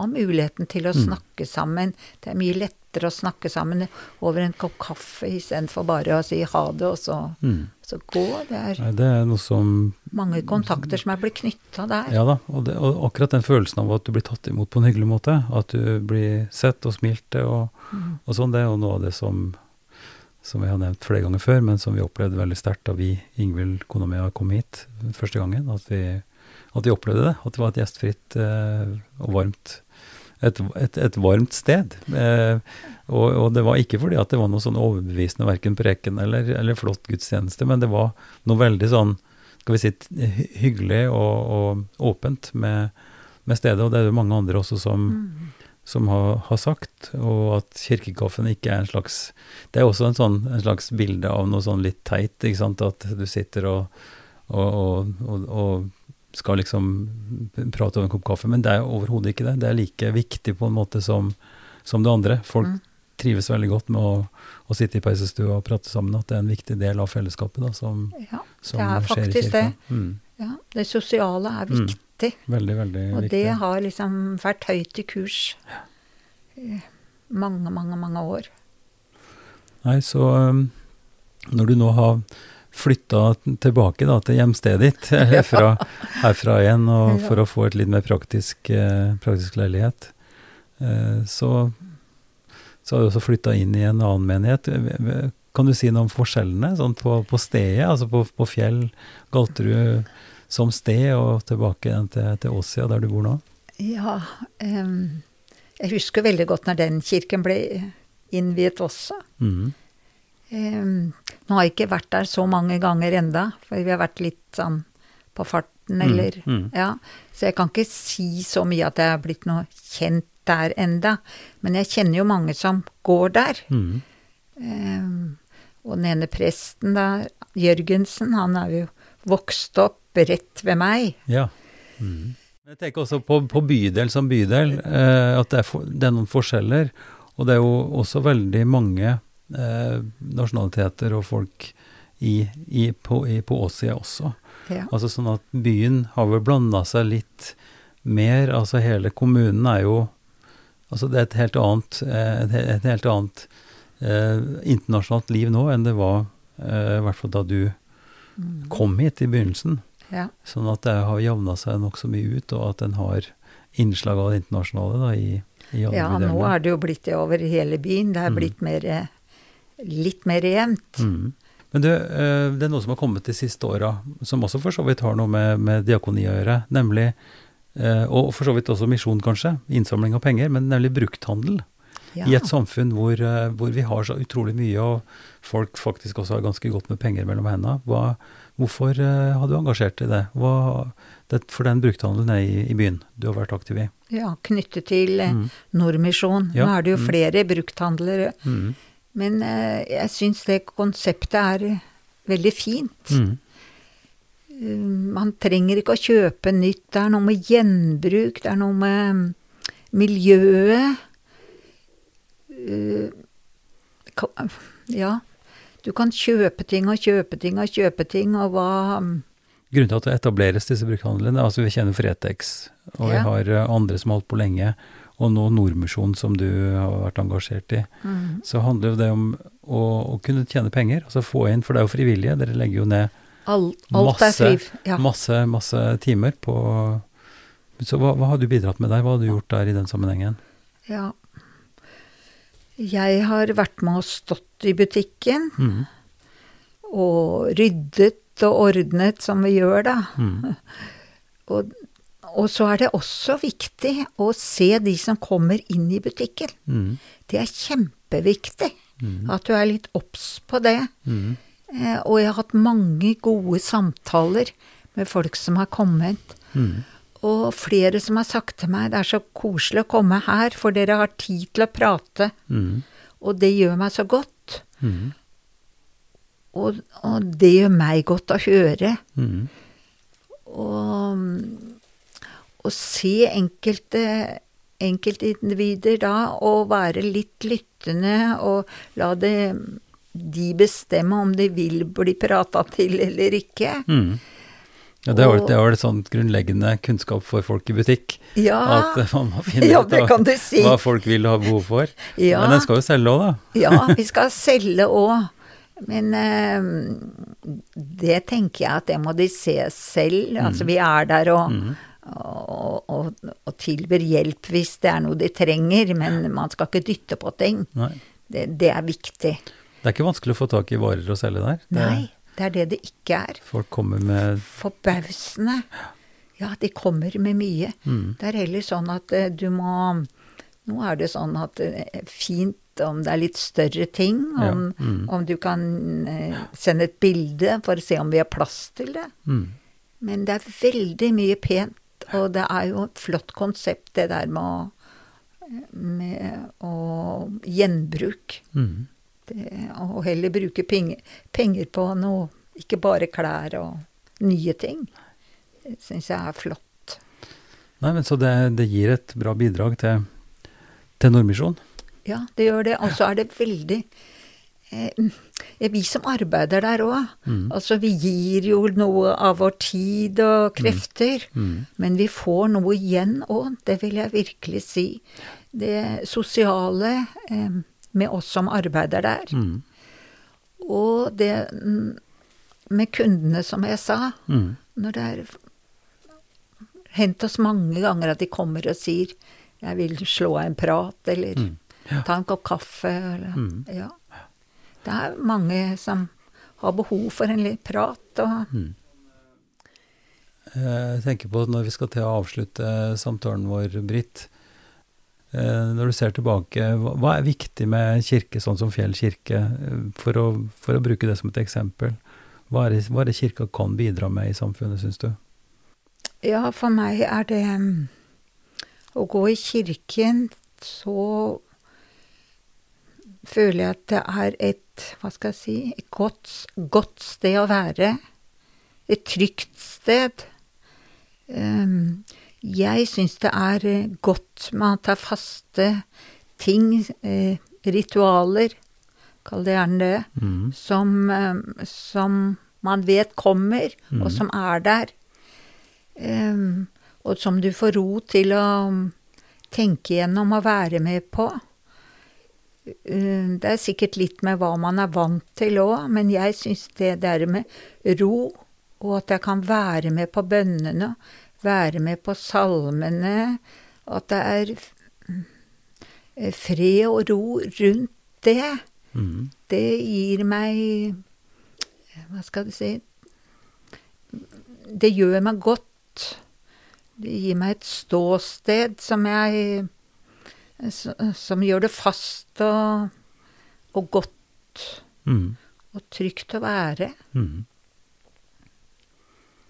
ha muligheten til å snakke sammen. Det er mye lettere å snakke sammen over en kopp kaffe istedenfor bare å si ha det, og så, Mm. så gå. Det er Nei, det er noe som mange kontakter som er blitt knytta der. Ja da, og, det, og akkurat den følelsen av at du blir tatt imot på en hyggelig måte, at du blir sett og smilt til og, og sånn, det er jo noe av det som som jeg har nevnt flere ganger før, men som vi opplevde veldig sterkt da vi, Ingvild, kona mi, kom hit første gangen. At vi, at de opplevde det. At det var et gjestfritt eh, og varmt et, et, et varmt sted. Eh, og, og det var ikke fordi at det var noe sånn overbevisende verken preken eller, eller flott gudstjeneste, men det var noe veldig sånn skal vi si, hyggelig og, og åpent med, med stedet. Og det er jo mange andre også som, som har, har sagt. Og at kirkekaffen ikke er en slags Det er også en, sånn, en slags bilde av noe sånn litt teit, ikke sant. At du sitter og, og skal liksom prate over en kopp kaffe. Men det er overhodet ikke det. Det er like viktig på en måte som, som det andre. Folk Mm. trives veldig godt med å, å sitte i peisestua og prate sammen. At det er en viktig del av fellesskapet da, som, Ja, som er skjer i kirka. det. Mm. Ja, det sosiale er Mm. viktig. Veldig, veldig Og viktig. det har liksom vært høyt i kurs i mange, mange, mange år. Nei, så når du nå har flytta tilbake da, til hjemstedet ditt, herfra, herfra igjen, og for å få et litt mer praktisk, eh, praktisk leilighet, eh, så, så har du også flytta inn i en annen menighet. Kan du si noe om forskjellene sånn på, på stedet, altså på, på Fjell, Galterud som sted, og tilbake igjen til, til Åsia, der du bor nå? Ja, um, jeg husker veldig godt når den kirken ble innviet også. Mhm. Em, nå har jeg ikke vært der så mange ganger enda, for vi har vært litt sånn på farten, eller mm. Ja. Så jeg kan ikke si så mye at jeg er blitt noe kjent der enda. Men jeg kjenner jo mange som går der. Mm. Em, og den ene presten der, Jørgensen, han er jo vokst opp rett ved meg. Ja. Mhm. Jeg tenker også på, på bydel som bydel, eh, at det er, for, det er noen forskjeller. Og det er jo også veldig mange eh, nasjonaliteter og folk i, i, på, i, på Åsia også. Ja. Altså sånn at byen har vel blanda seg litt mer. Altså hele kommunen er jo Altså det er et helt annet, eh, et, et helt annet eh, internasjonalt liv nå enn det var eh, i hvert fall da du kom hit i begynnelsen. Ja. Sånn at det har javna seg nokså mye ut, og at den har innslag av det internasjonale da, i, i alle ja, nå er det jo blitt det over hele byen. Det er Mm. blitt mer, eh, litt mer jevnt. Mm. Men du, eh, det er noe som har kommet de siste åra, som også for så vidt har noe med, med diakoni å gjøre, nemlig, eh, og for så vidt også misjon kanskje, innsamling av penger, men nemlig brukthandel. Ja. I et samfunn hvor, eh, hvor vi har så utrolig mye, og folk faktisk også har ganske godt med penger mellom hendene. Hva, hvorfor har du engasjert deg i det? Hva, det? For den brukthandelen er i, i byen du har vært aktiv i. ja, knyttet til Mm. Nordmisjon. Ja, Nå er det jo mm. flere brukthandlere. Mm. Men eh, jeg syns det konseptet er veldig fint. Mm. Eh, Man trenger ikke å kjøpe nytt. Det er noe med gjenbruk, det er noe med miljøet. Eh, Ja. Du kan kjøpe ting og kjøpe ting og kjøpe ting, og hva mm, Grunnen til at det etableres disse brukthandlene, altså vi kjenner Fretex, og vi har andre som har holdt på lenge, og nå Nordmisjonen, som du har vært engasjert i, mm, så handler jo det om å, å kunne tjene penger, altså få inn, for det er jo frivillige, dere legger jo ned alt, alt Masse- Ja. masse, masse timer på Så hva, hva har du bidratt med der, hva har du gjort der i den sammenhengen? ja. Jeg har vært med og stått i butikken Mm. og ryddet og ordnet som vi gjør, da. Mm. Og, og så er det også viktig å se de som kommer inn i butikken. Mm. Det er kjempeviktig Mm. at du er litt obs på det. Mm. Eh, og jeg har hatt mange gode samtaler med folk som har kommet. Mm. Og flere som har sagt til meg det er så koselig å komme her, for dere har tid til å prate. Mm. Og det gjør meg så godt. Mm. Og, og det gjør meg godt å høre. Mm. Og, og se enkelte enkeltindivider da, og være litt lyttende, og la det de bestemme om de vil bli prata til eller ikke. Mm. Ja, det var, det var et sånt grunnleggende kunnskap for folk i butikk. Ja, At man må finne Ja, ut det av kan du si. hva folk vil ha behov for. Ja. Men den skal jo selge òg, da. ja, vi skal selge òg. Men eh, det tenker jeg at det må de se selv. Altså vi er der og, Mm. Og, og, og tilbyr hjelp hvis det er noe de trenger, men man skal ikke dytte på ting. Det, det er viktig. Det er ikke vanskelig å få tak i varer å selge der. Det, Nei, det er det det ikke er. Folk kommer med Forbausende. Ja, de kommer med mye. mm, Det er heller sånn at eh, du må Nå er det sånn at det er fint om det er litt større ting, Ja, om, mm. om du kan eh, sende et bilde for å se om vi har plass til det. mm, Men det er veldig mye pent, og det er jo et flott konsept det der med å, med å gjenbruk. mm. Det, og heller bruke penger, penger på noe, ikke bare klær og nye ting. Det syns jeg er flott. Nei, men Så det, det gir et bra bidrag til, til Nordmisjon? Ja, det gjør det. Og så er det veldig eh, Vi som arbeider der òg, Mm. altså vi gir jo noe av vår tid og krefter. Mm. Men vi får noe igjen òg, det vil jeg virkelig si. Det sosiale eh, med oss som arbeider der. Mm. Og det mm, med kundene, som jeg sa. Mm. Når det er hendt oss mange ganger at de kommer og sier 'jeg vil slå av en prat', eller Mm. Ja. 'ta en kopp kaffe', eller Mm. Ja. Det er mange som har behov for en litt prat, og Mm. Jeg tenker på når vi skal til å avslutte samtalen vår, Britt. eh, Når du ser tilbake, hva er viktig med kirke sånn som Fjell kirke, eh, for å, for å bruke det som et eksempel? Hva er, det, hva er det kirka kan bidra med i samfunnet, syns du? Ja, for meg er det mm, Å gå i kirken, så føler jeg at det er et Hva skal jeg si Et godt, godt sted å være. Et trygt sted. Um, jeg syns det er eh, godt med det er faste ting, eh, ritualer, kall det gjerne det, Mm. som, eh, som man vet kommer, og Mhm. som er der. Em, og som du får ro til å tenke gjennom og være med på. Eh, det er sikkert litt med hva man er vant til òg, men jeg syns det der med ro, og at jeg kan være med på bønnene, være med på salmene, at det er eh, fred og ro rundt det, Mm. det gir meg Hva skal du si Det gjør meg godt. Det gir meg et ståsted som jeg Som gjør det fast og, og godt Mm. og trygt å være. Mm.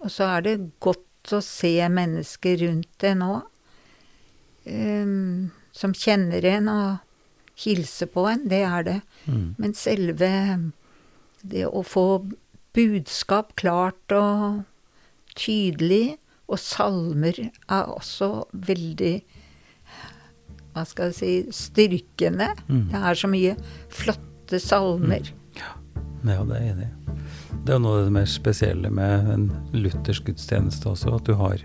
Og så er det godt å se mennesker rundt en nå, som kjenner en og hilser på en. Det er det. Mm. Men selve det å få budskap klart og tydelig, og salmer er også veldig Hva skal jeg si styrkende. Mm. Det er så mye flotte salmer. Ja, det er jeg enig i. Det er jo noe av det mer spesielle med en luthersk gudstjeneste også, at du har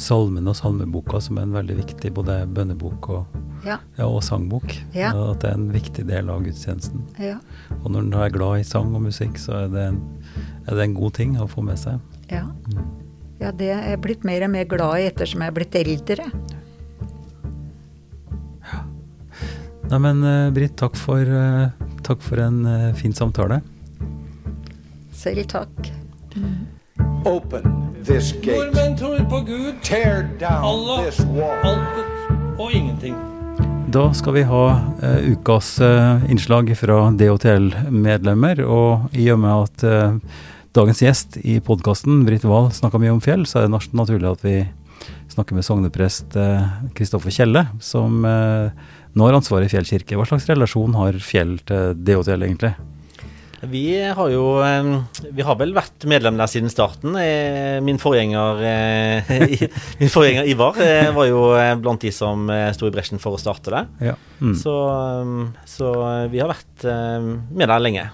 salmen og salmeboka som er en veldig viktig både bønnebok og, Ja. ja, og sangbok. Ja. At det er en viktig del av gudstjenesten. Ja. Og når du er glad i sang og musikk, så er det en, er det en god ting å få med seg. Ja. Mm. ja, det er jeg blitt mer og mer glad i ettersom jeg er blitt eldre. Nei, men eh, Britt, takk for, eh, takk for en eh, fin samtale. Selv takk. Open this gate. Nordmenn tror på Gud, Tear down Allah, this wall. Alt og ingenting. Da skal vi ha uh, ukas uh, innslag fra DHTL-medlemmer. Og i og med at uh, dagens gjest i podkasten, Britt Wahl, snakka mye om fjell, så er det nat- naturlig at vi snakker med sogneprest Kristoffer Kjelle, som eh, nå har ansvaret Fjell kirke. Hva slags relasjon har Fjell til DHTL, egentlig? Vi har jo Vi har vel vært medlem der siden starten. Eh, Min forgjenger, eh, min forgjenger Ivar eh, var jo blant de som sto i bresjen for å starte det. Ja. Mm. Så, så vi har vært med der lenge.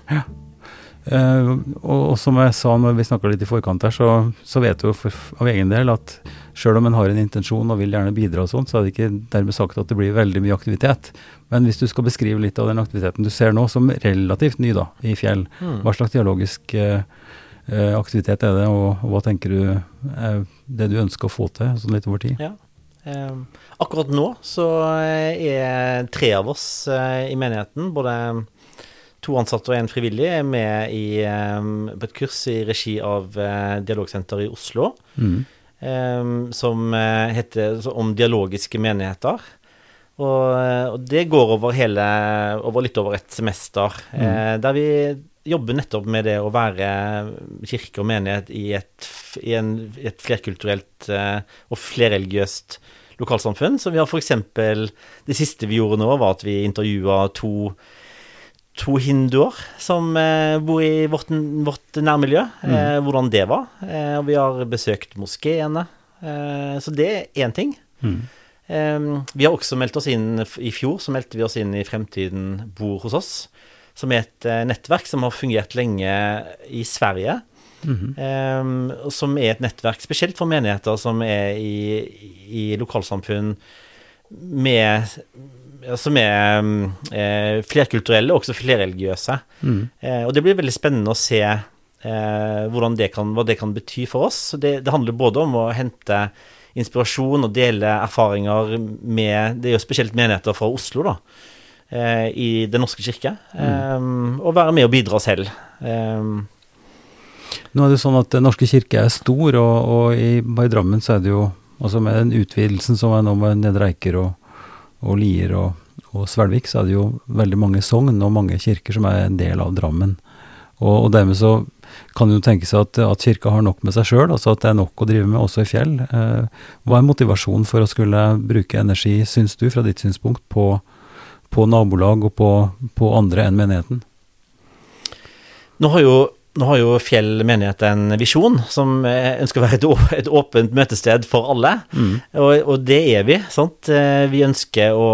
Eh, og, og som jeg sa når vi snakka litt i forkant her, så, så vet du for, av egen del at sjøl om en har en intensjon og vil gjerne bidra og sånt, så er det ikke dermed sagt at det blir veldig mye aktivitet. Men hvis du skal beskrive litt av den aktiviteten du ser nå, som relativt ny da, i Fjell, hva slags dialogisk eh, eh, aktivitet er det, og, og hva tenker du er det du ønsker å få til sånn litt over tid? Ja. Um, akkurat nå så er tre av oss uh, i menigheten, både to ansatte og en frivillig, er med i, på et kurs i regi av eh, Dialogsenteret i Oslo. Mm. som eh, heter om dialogiske menigheter. Og, eh, og det går over hele over litt over et semester, eh, der vi jobber nettopp med det å være kirke og menighet i et, i en, et flerkulturelt og flerreligiøst lokalsamfunn. Så vi har f.eks. Det siste vi gjorde nå, var at vi intervjua to to hinduer som eh, bor i vårt, vårt nærmiljø, eh, hvordan det var. Eh, og vi har besøkt moskeene. Eh, så det er én ting. Mm. Vi har også meldt oss inn I fjor så meldte vi oss inn i Fremtiden bor hos oss, som er et nettverk som har fungert lenge i Sverige. Mhm. Eh, som er et nettverk spesielt for menigheter som er i, i lokalsamfunn med som er eh, flerkulturelle og også flerreligiøse. Mm. Eh, og det blir veldig spennende å se eh, det kan, hva det kan bety for oss. Det, det handler både om å hente inspirasjon og dele erfaringer med Det er jo spesielt menigheter fra Oslo, da. Eh, I Den norske kirke. Eh, og være med og bidra selv. Eh, Nå er det sånn at Den norske kirke er stor, og, og i, i Drammen så er det jo altså Med den utvidelsen som er nå med Nedre Eiker og, og Lier og, og Svelvik, så er det jo veldig mange sogn og mange kirker som er en del av Drammen. Og, og dermed så kan jo tenke seg at, at kirka har nok med seg sjøl, altså at det er nok å drive med også i fjell. Eh, hva er motivasjonen for å skulle bruke energi, syns du, fra ditt synspunkt, på, på nabolag og på, på andre enn menigheten? Nå har jo, nå har jo Fjell menighet en visjon som eh, ønsker å være et, et åpent møtested for alle. Og, og det er vi. sant? Eh, Vi ønsker å,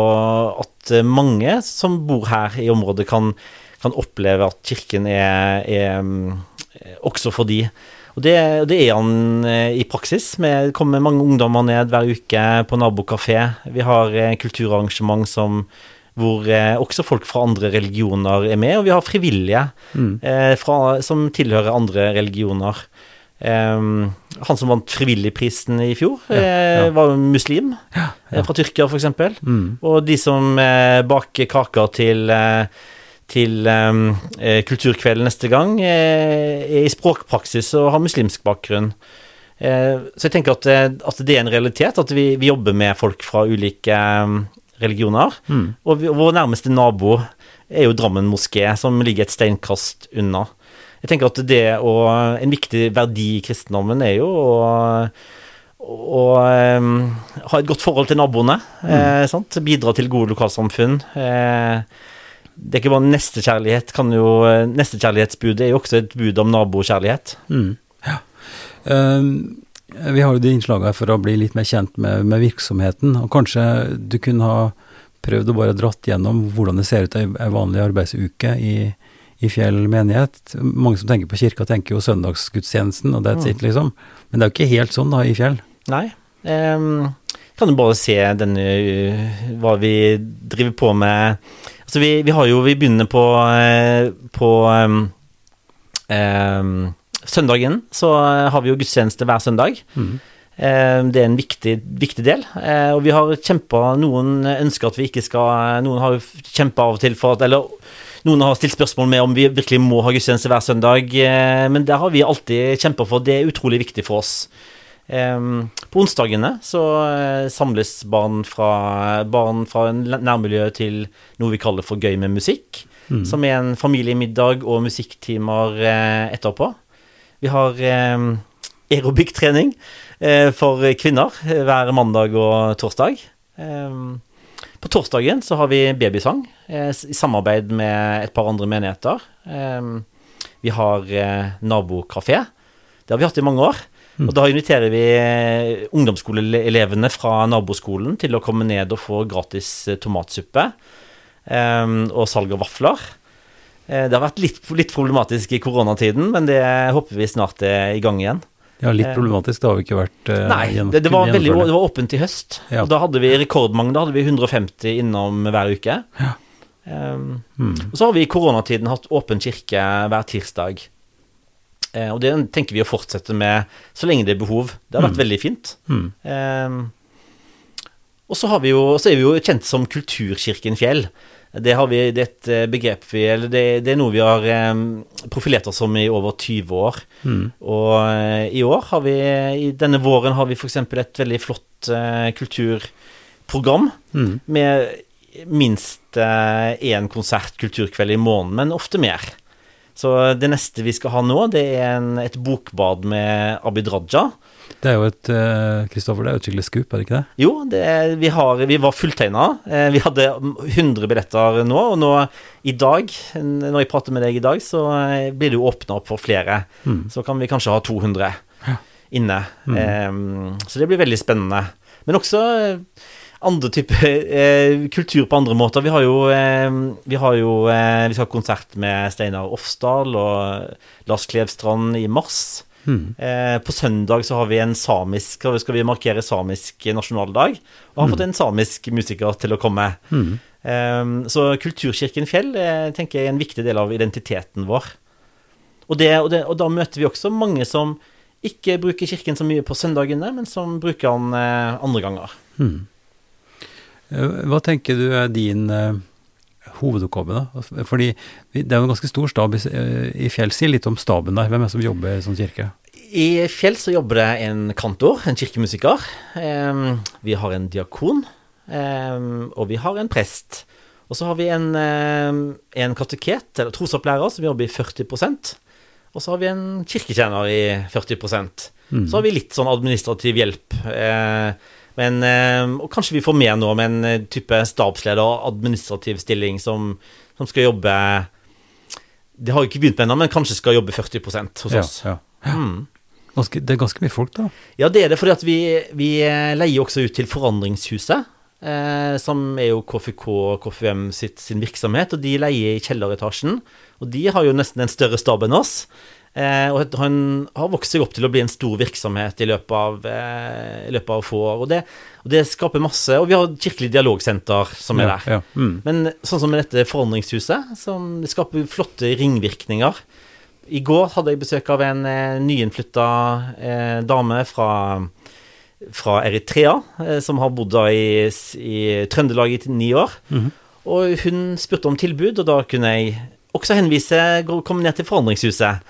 at mange som bor her i området, kan, kan oppleve at kirken er, er mm, også for de. Og det, det er han eh, i praksis. Vi kommer mange ungdommer ned hver uke på nabokafé. Vi har eh, kulturarrangement som, hvor eh, også folk fra andre religioner er med, og vi har frivillige eh, fra, som tilhører andre religioner. Um, han som vant Frivilligprisen i fjor, eh, var jo muslim ja, fra Tyrkia, f.eks. Mm. Og de som eh, baker kaker til, eh, til em, eh, kulturkvelden neste gang, eh, er i språkpraksis og har muslimsk bakgrunn. Eh, så jeg tenker at, eh, at det er en realitet, at vi, vi jobber med folk fra ulike religioner. Og vår nærmeste nabo er jo Drammen moské, som ligger et steinkast unna. Jeg tenker at det å, En viktig verdi i kristendommen er jo å, å um, ha et godt forhold til naboene. Eh, sant? Bidra til gode lokalsamfunn. Eh, det er ikke bare nestekjærlighet. Kan jo, nestekjærlighetsbudet er jo også et bud om nabokjærlighet. Eh, vi har jo de innslagene for å bli litt mer kjent med, med virksomheten, og kanskje du kunne ha prøvd å bare dratt gjennom hvordan det ser ut ei vanlig arbeidsuke i, i Fjell menighet. Mange som tenker på kirka, tenker jo søndagsgudstjenesten, og that's it, liksom. Men det er jo ikke helt sånn da i Fjell. Nei. Um, kan du bare se denne uh, hva vi driver på med Altså, vi, vi har jo Vi begynner på, uh, på um, um, Søndagen så uh, har vi jo gudstjeneste hver søndag. Mm. det er en viktig, viktig del. Uh, og vi har kjempa Noen ønsker at vi ikke skal Noen har kjempa av og til for at Eller noen har stilt spørsmål med om vi virkelig må ha gudstjeneste hver søndag, eh, men det har vi alltid kjempa for. Det er utrolig viktig for oss. På onsdagene så eh, samles barn fra, barn fra en nærmiljø til noe vi kaller for Gøy med musikk, som er en familiemiddag og musikktimer eh, etterpå. Vi har eh, aerobic-trening for kvinner eh, hver mandag og torsdag. Em, på torsdagen så har vi babysang eh, i samarbeid med et par andre menigheter. Em, vi har eh, nabokafé. Det har vi hatt i mange år. Og da inviterer vi ungdomsskoleelevene fra naboskolen til å komme ned og få gratis tomatsuppe og salg av vafler. Eh, det har vært litt, litt problematisk i koronatiden, men det håper vi snart er i gang igjen. Ja, litt Eh, problematisk, det har vi ikke vært eh, Nei, det, det, var veldig, det var åpent i høst. Ja. Og da hadde vi rekordmange. Da hadde vi 150 innom hver uke. Um, Mm. Og så har vi i koronatiden hatt åpen kirke hver tirsdag. Uh, og det tenker vi å fortsette med så lenge det er behov. Det har vært veldig fint. Mm. Um, og så, har vi jo, så er vi jo kjent som Kulturkirken Fjell. Det, har vi, det er eh, begrep vi Eller det, det er noe vi har eh, profilert oss som i over 20 år. Og eh, i år har vi I denne våren har vi f.eks. et veldig flott kulturprogram Mm. med minst én konsert kulturkveld i måneden, men ofte mer. Så det neste vi skal ha nå, det er en, et bokbad med Abid Raja. Det er jo et eh, Kristoffer, det er jo et skikkelig skup, er det ikke det? Jo, det, er- vi, har, vi var fulltegna. Eh, vi hadde 100 billetter nå, og nå i dag, når jeg prater med deg i dag, så eh, blir det jo åpna opp for flere. Så kan vi kanskje ha 200 inne. Eh, så det blir veldig spennende. Men også andre typer eh, kultur på andre måter. Vi har jo, eh, vi, har jo eh, vi skal ha konsert med Steinar Ofsdal og Lars Klevstrand i mars. Eh, på søndag så har vi en samisk skal vi- markere samisk nasjonaldag, og har fått en samisk musiker til å komme. Eh, så Kulturkirken Fjell eh, tenker jeg er en viktig del av identiteten vår. Og, det, og, det, og da møter vi også mange som ikke bruker kirken så mye på søndagene, men som bruker den andre ganger. Eh, Hva tenker du er din eh, hovedoppgave, da? Fordi det er jo en ganske stor stab i, eh, Fjell. Si litt om staben der. Hvem er det som jobber i sånn kirke? I Fjell så jobber det en kantor, en kirkemusiker. Em, vi har en diakon, og vi har en prest. Og så har vi en, en kateket, eller trosopplærer, som jobber i 40% Og så har vi en kirketjener i 40% Så har vi litt sånn administrativ hjelp. Eh, men, og kanskje vi får mer nå med en eh, type stabsleder og administrativ stilling som, som skal jobbe Det har jo ikke begynt med ennå, men kanskje skal jobbe 40 hos oss. Ja, ja. Mm. Ganske, det er ganske mye folk, da. Ja, det er det, fordi vi, vi eh, leier også ut til Forandringshuset, eh, som er jo KFK og KFUM sitt, sin virksomhet, og de leier i kjelleretasjen. Og de har jo nesten en større stab enn oss. Eh, og han har vokst seg opp til å bli en stor virksomhet i løpet av, eh, i løpet av få år. Og det, og det skaper masse Og vi har Kirkelig dialogsenter som er der. ja. Mm. Men sånn som med dette forandringshuset, som skaper flotte ringvirkninger. I går hadde jeg besøk av en eh, nyinnflytta eh, dame fra, fra Eritrea, eh, som har bodd da i, i Trøndelag i ni år. Og hun spurte om tilbud, og da kunne jeg også henvise komme ned til Forandringshuset.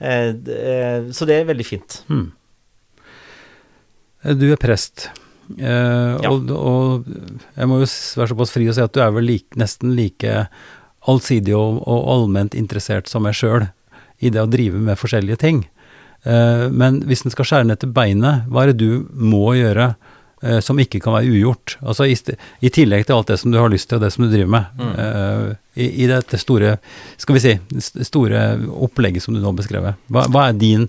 Eh, eh, så det er veldig fint. Du er prest. Eh, Ja. og, og jeg må jo være såpass fri å si at du er vel like, nesten like allsidig og, og allment interessert som meg sjøl i det å drive med forskjellige ting. Eh, men hvis en skal skjære ned til beinet, hva er det du må gjøre eh, som ikke kan være ugjort? Altså i, i tillegg til alt det som du har lyst til og det som du driver med. eh, i, I dette store, skal vi si, st- store opplegget som du nå beskrev. Hva, hva er din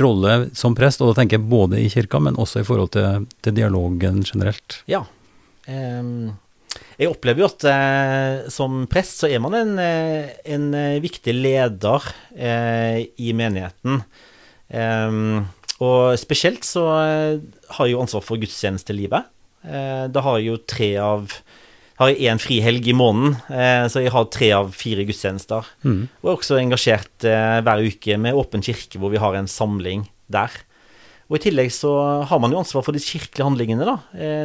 rolle som prest, og da tenker jeg både i kirka, men også i forhold til, til dialogen generelt. Ja. Um jeg opplever jo at eh, som prest så er man en, eh, en eh, viktig leder eh, i menigheten. Eh, og spesielt så eh, har jo ansvar for gudstjenestelivet. Eh, da har jeg jo tre av har jeg én frihelg i måneden, eh, så jeg har tre av fire gudstjenester. Mm. Og er også engasjert eh, hver uke med Åpen kirke, hvor vi har en samling der. Og i tillegg så har man jo ansvar for de kirkelige handlingene, da.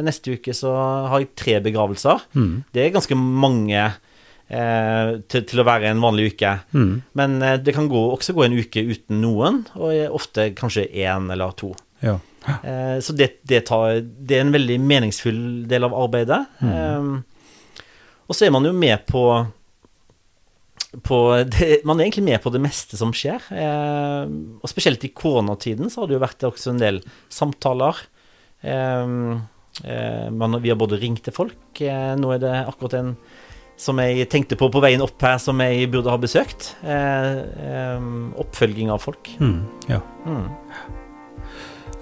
Neste uke så har jeg tre begravelser. Mm. Det er ganske mange eh, til, til å være en vanlig uke. Mm. Men det kan gå, også gå en uke uten noen, og ofte kanskje én eller to. Ja. Eh, så det, det, tar, det er en veldig meningsfull del av arbeidet. Eh, og så er man jo med på, på det, Man er egentlig med på det meste som skjer. Eh, og spesielt i koronatiden så har det jo vært også en del samtaler. Man, vi har både ringt til folk. Nå er det akkurat en som jeg tenkte på på veien opp her, som jeg burde ha besøkt. Eh, eh, oppfølging av folk. Mm. ja. Mm.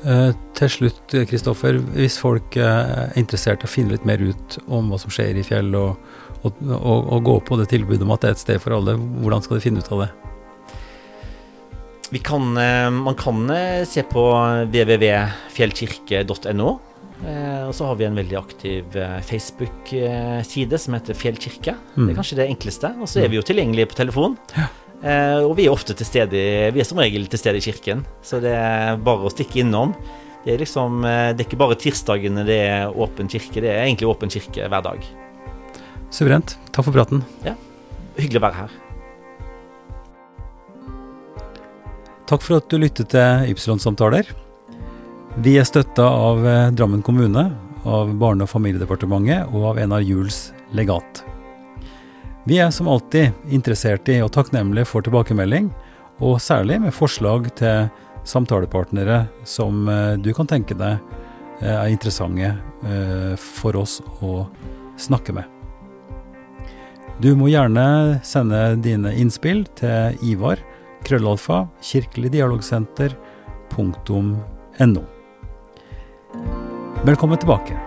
Eh, til slutt, Kristoffer, hvis folk eh, er interessert i å finne litt mer ut om hva som skjer i fjell, og, og, og, og gå på det tilbudet om at det er et sted for alle, hvordan skal de finne ut av det? Vi kan, eh, man kan se på www.fjellkirke.no. Og så har vi en veldig aktiv Facebook-side som heter Fjellkirke. Det Mm. er kanskje det enkleste. Og så er vi jo tilgjengelige på telefon. Eh, og vi er ofte til stede Vi er som regel til stede i kirken, så det er bare å stikke innom. Det er liksom eh, Det er ikke bare tirsdagene det er åpen kirke, det er egentlig åpen kirke hver dag. Suverent. Takk for praten. Ja. Hyggelig å være her. Takk for at du lyttet til Ypsilon-samtaler. Vi er støtta av eh, Drammen kommune, av Barne- og familiedepartementet og av Enar Juels legat. Vi er som alltid interessert i og takknemlige for tilbakemelding, og særlig med forslag til samtalepartnere som eh, du kan tenke deg eh, er interessante eh, for oss å snakke med. Du må gjerne sende dine innspill til Ivar krøllalfa kirkeligdialogsenter.no. Velkommen tilbake.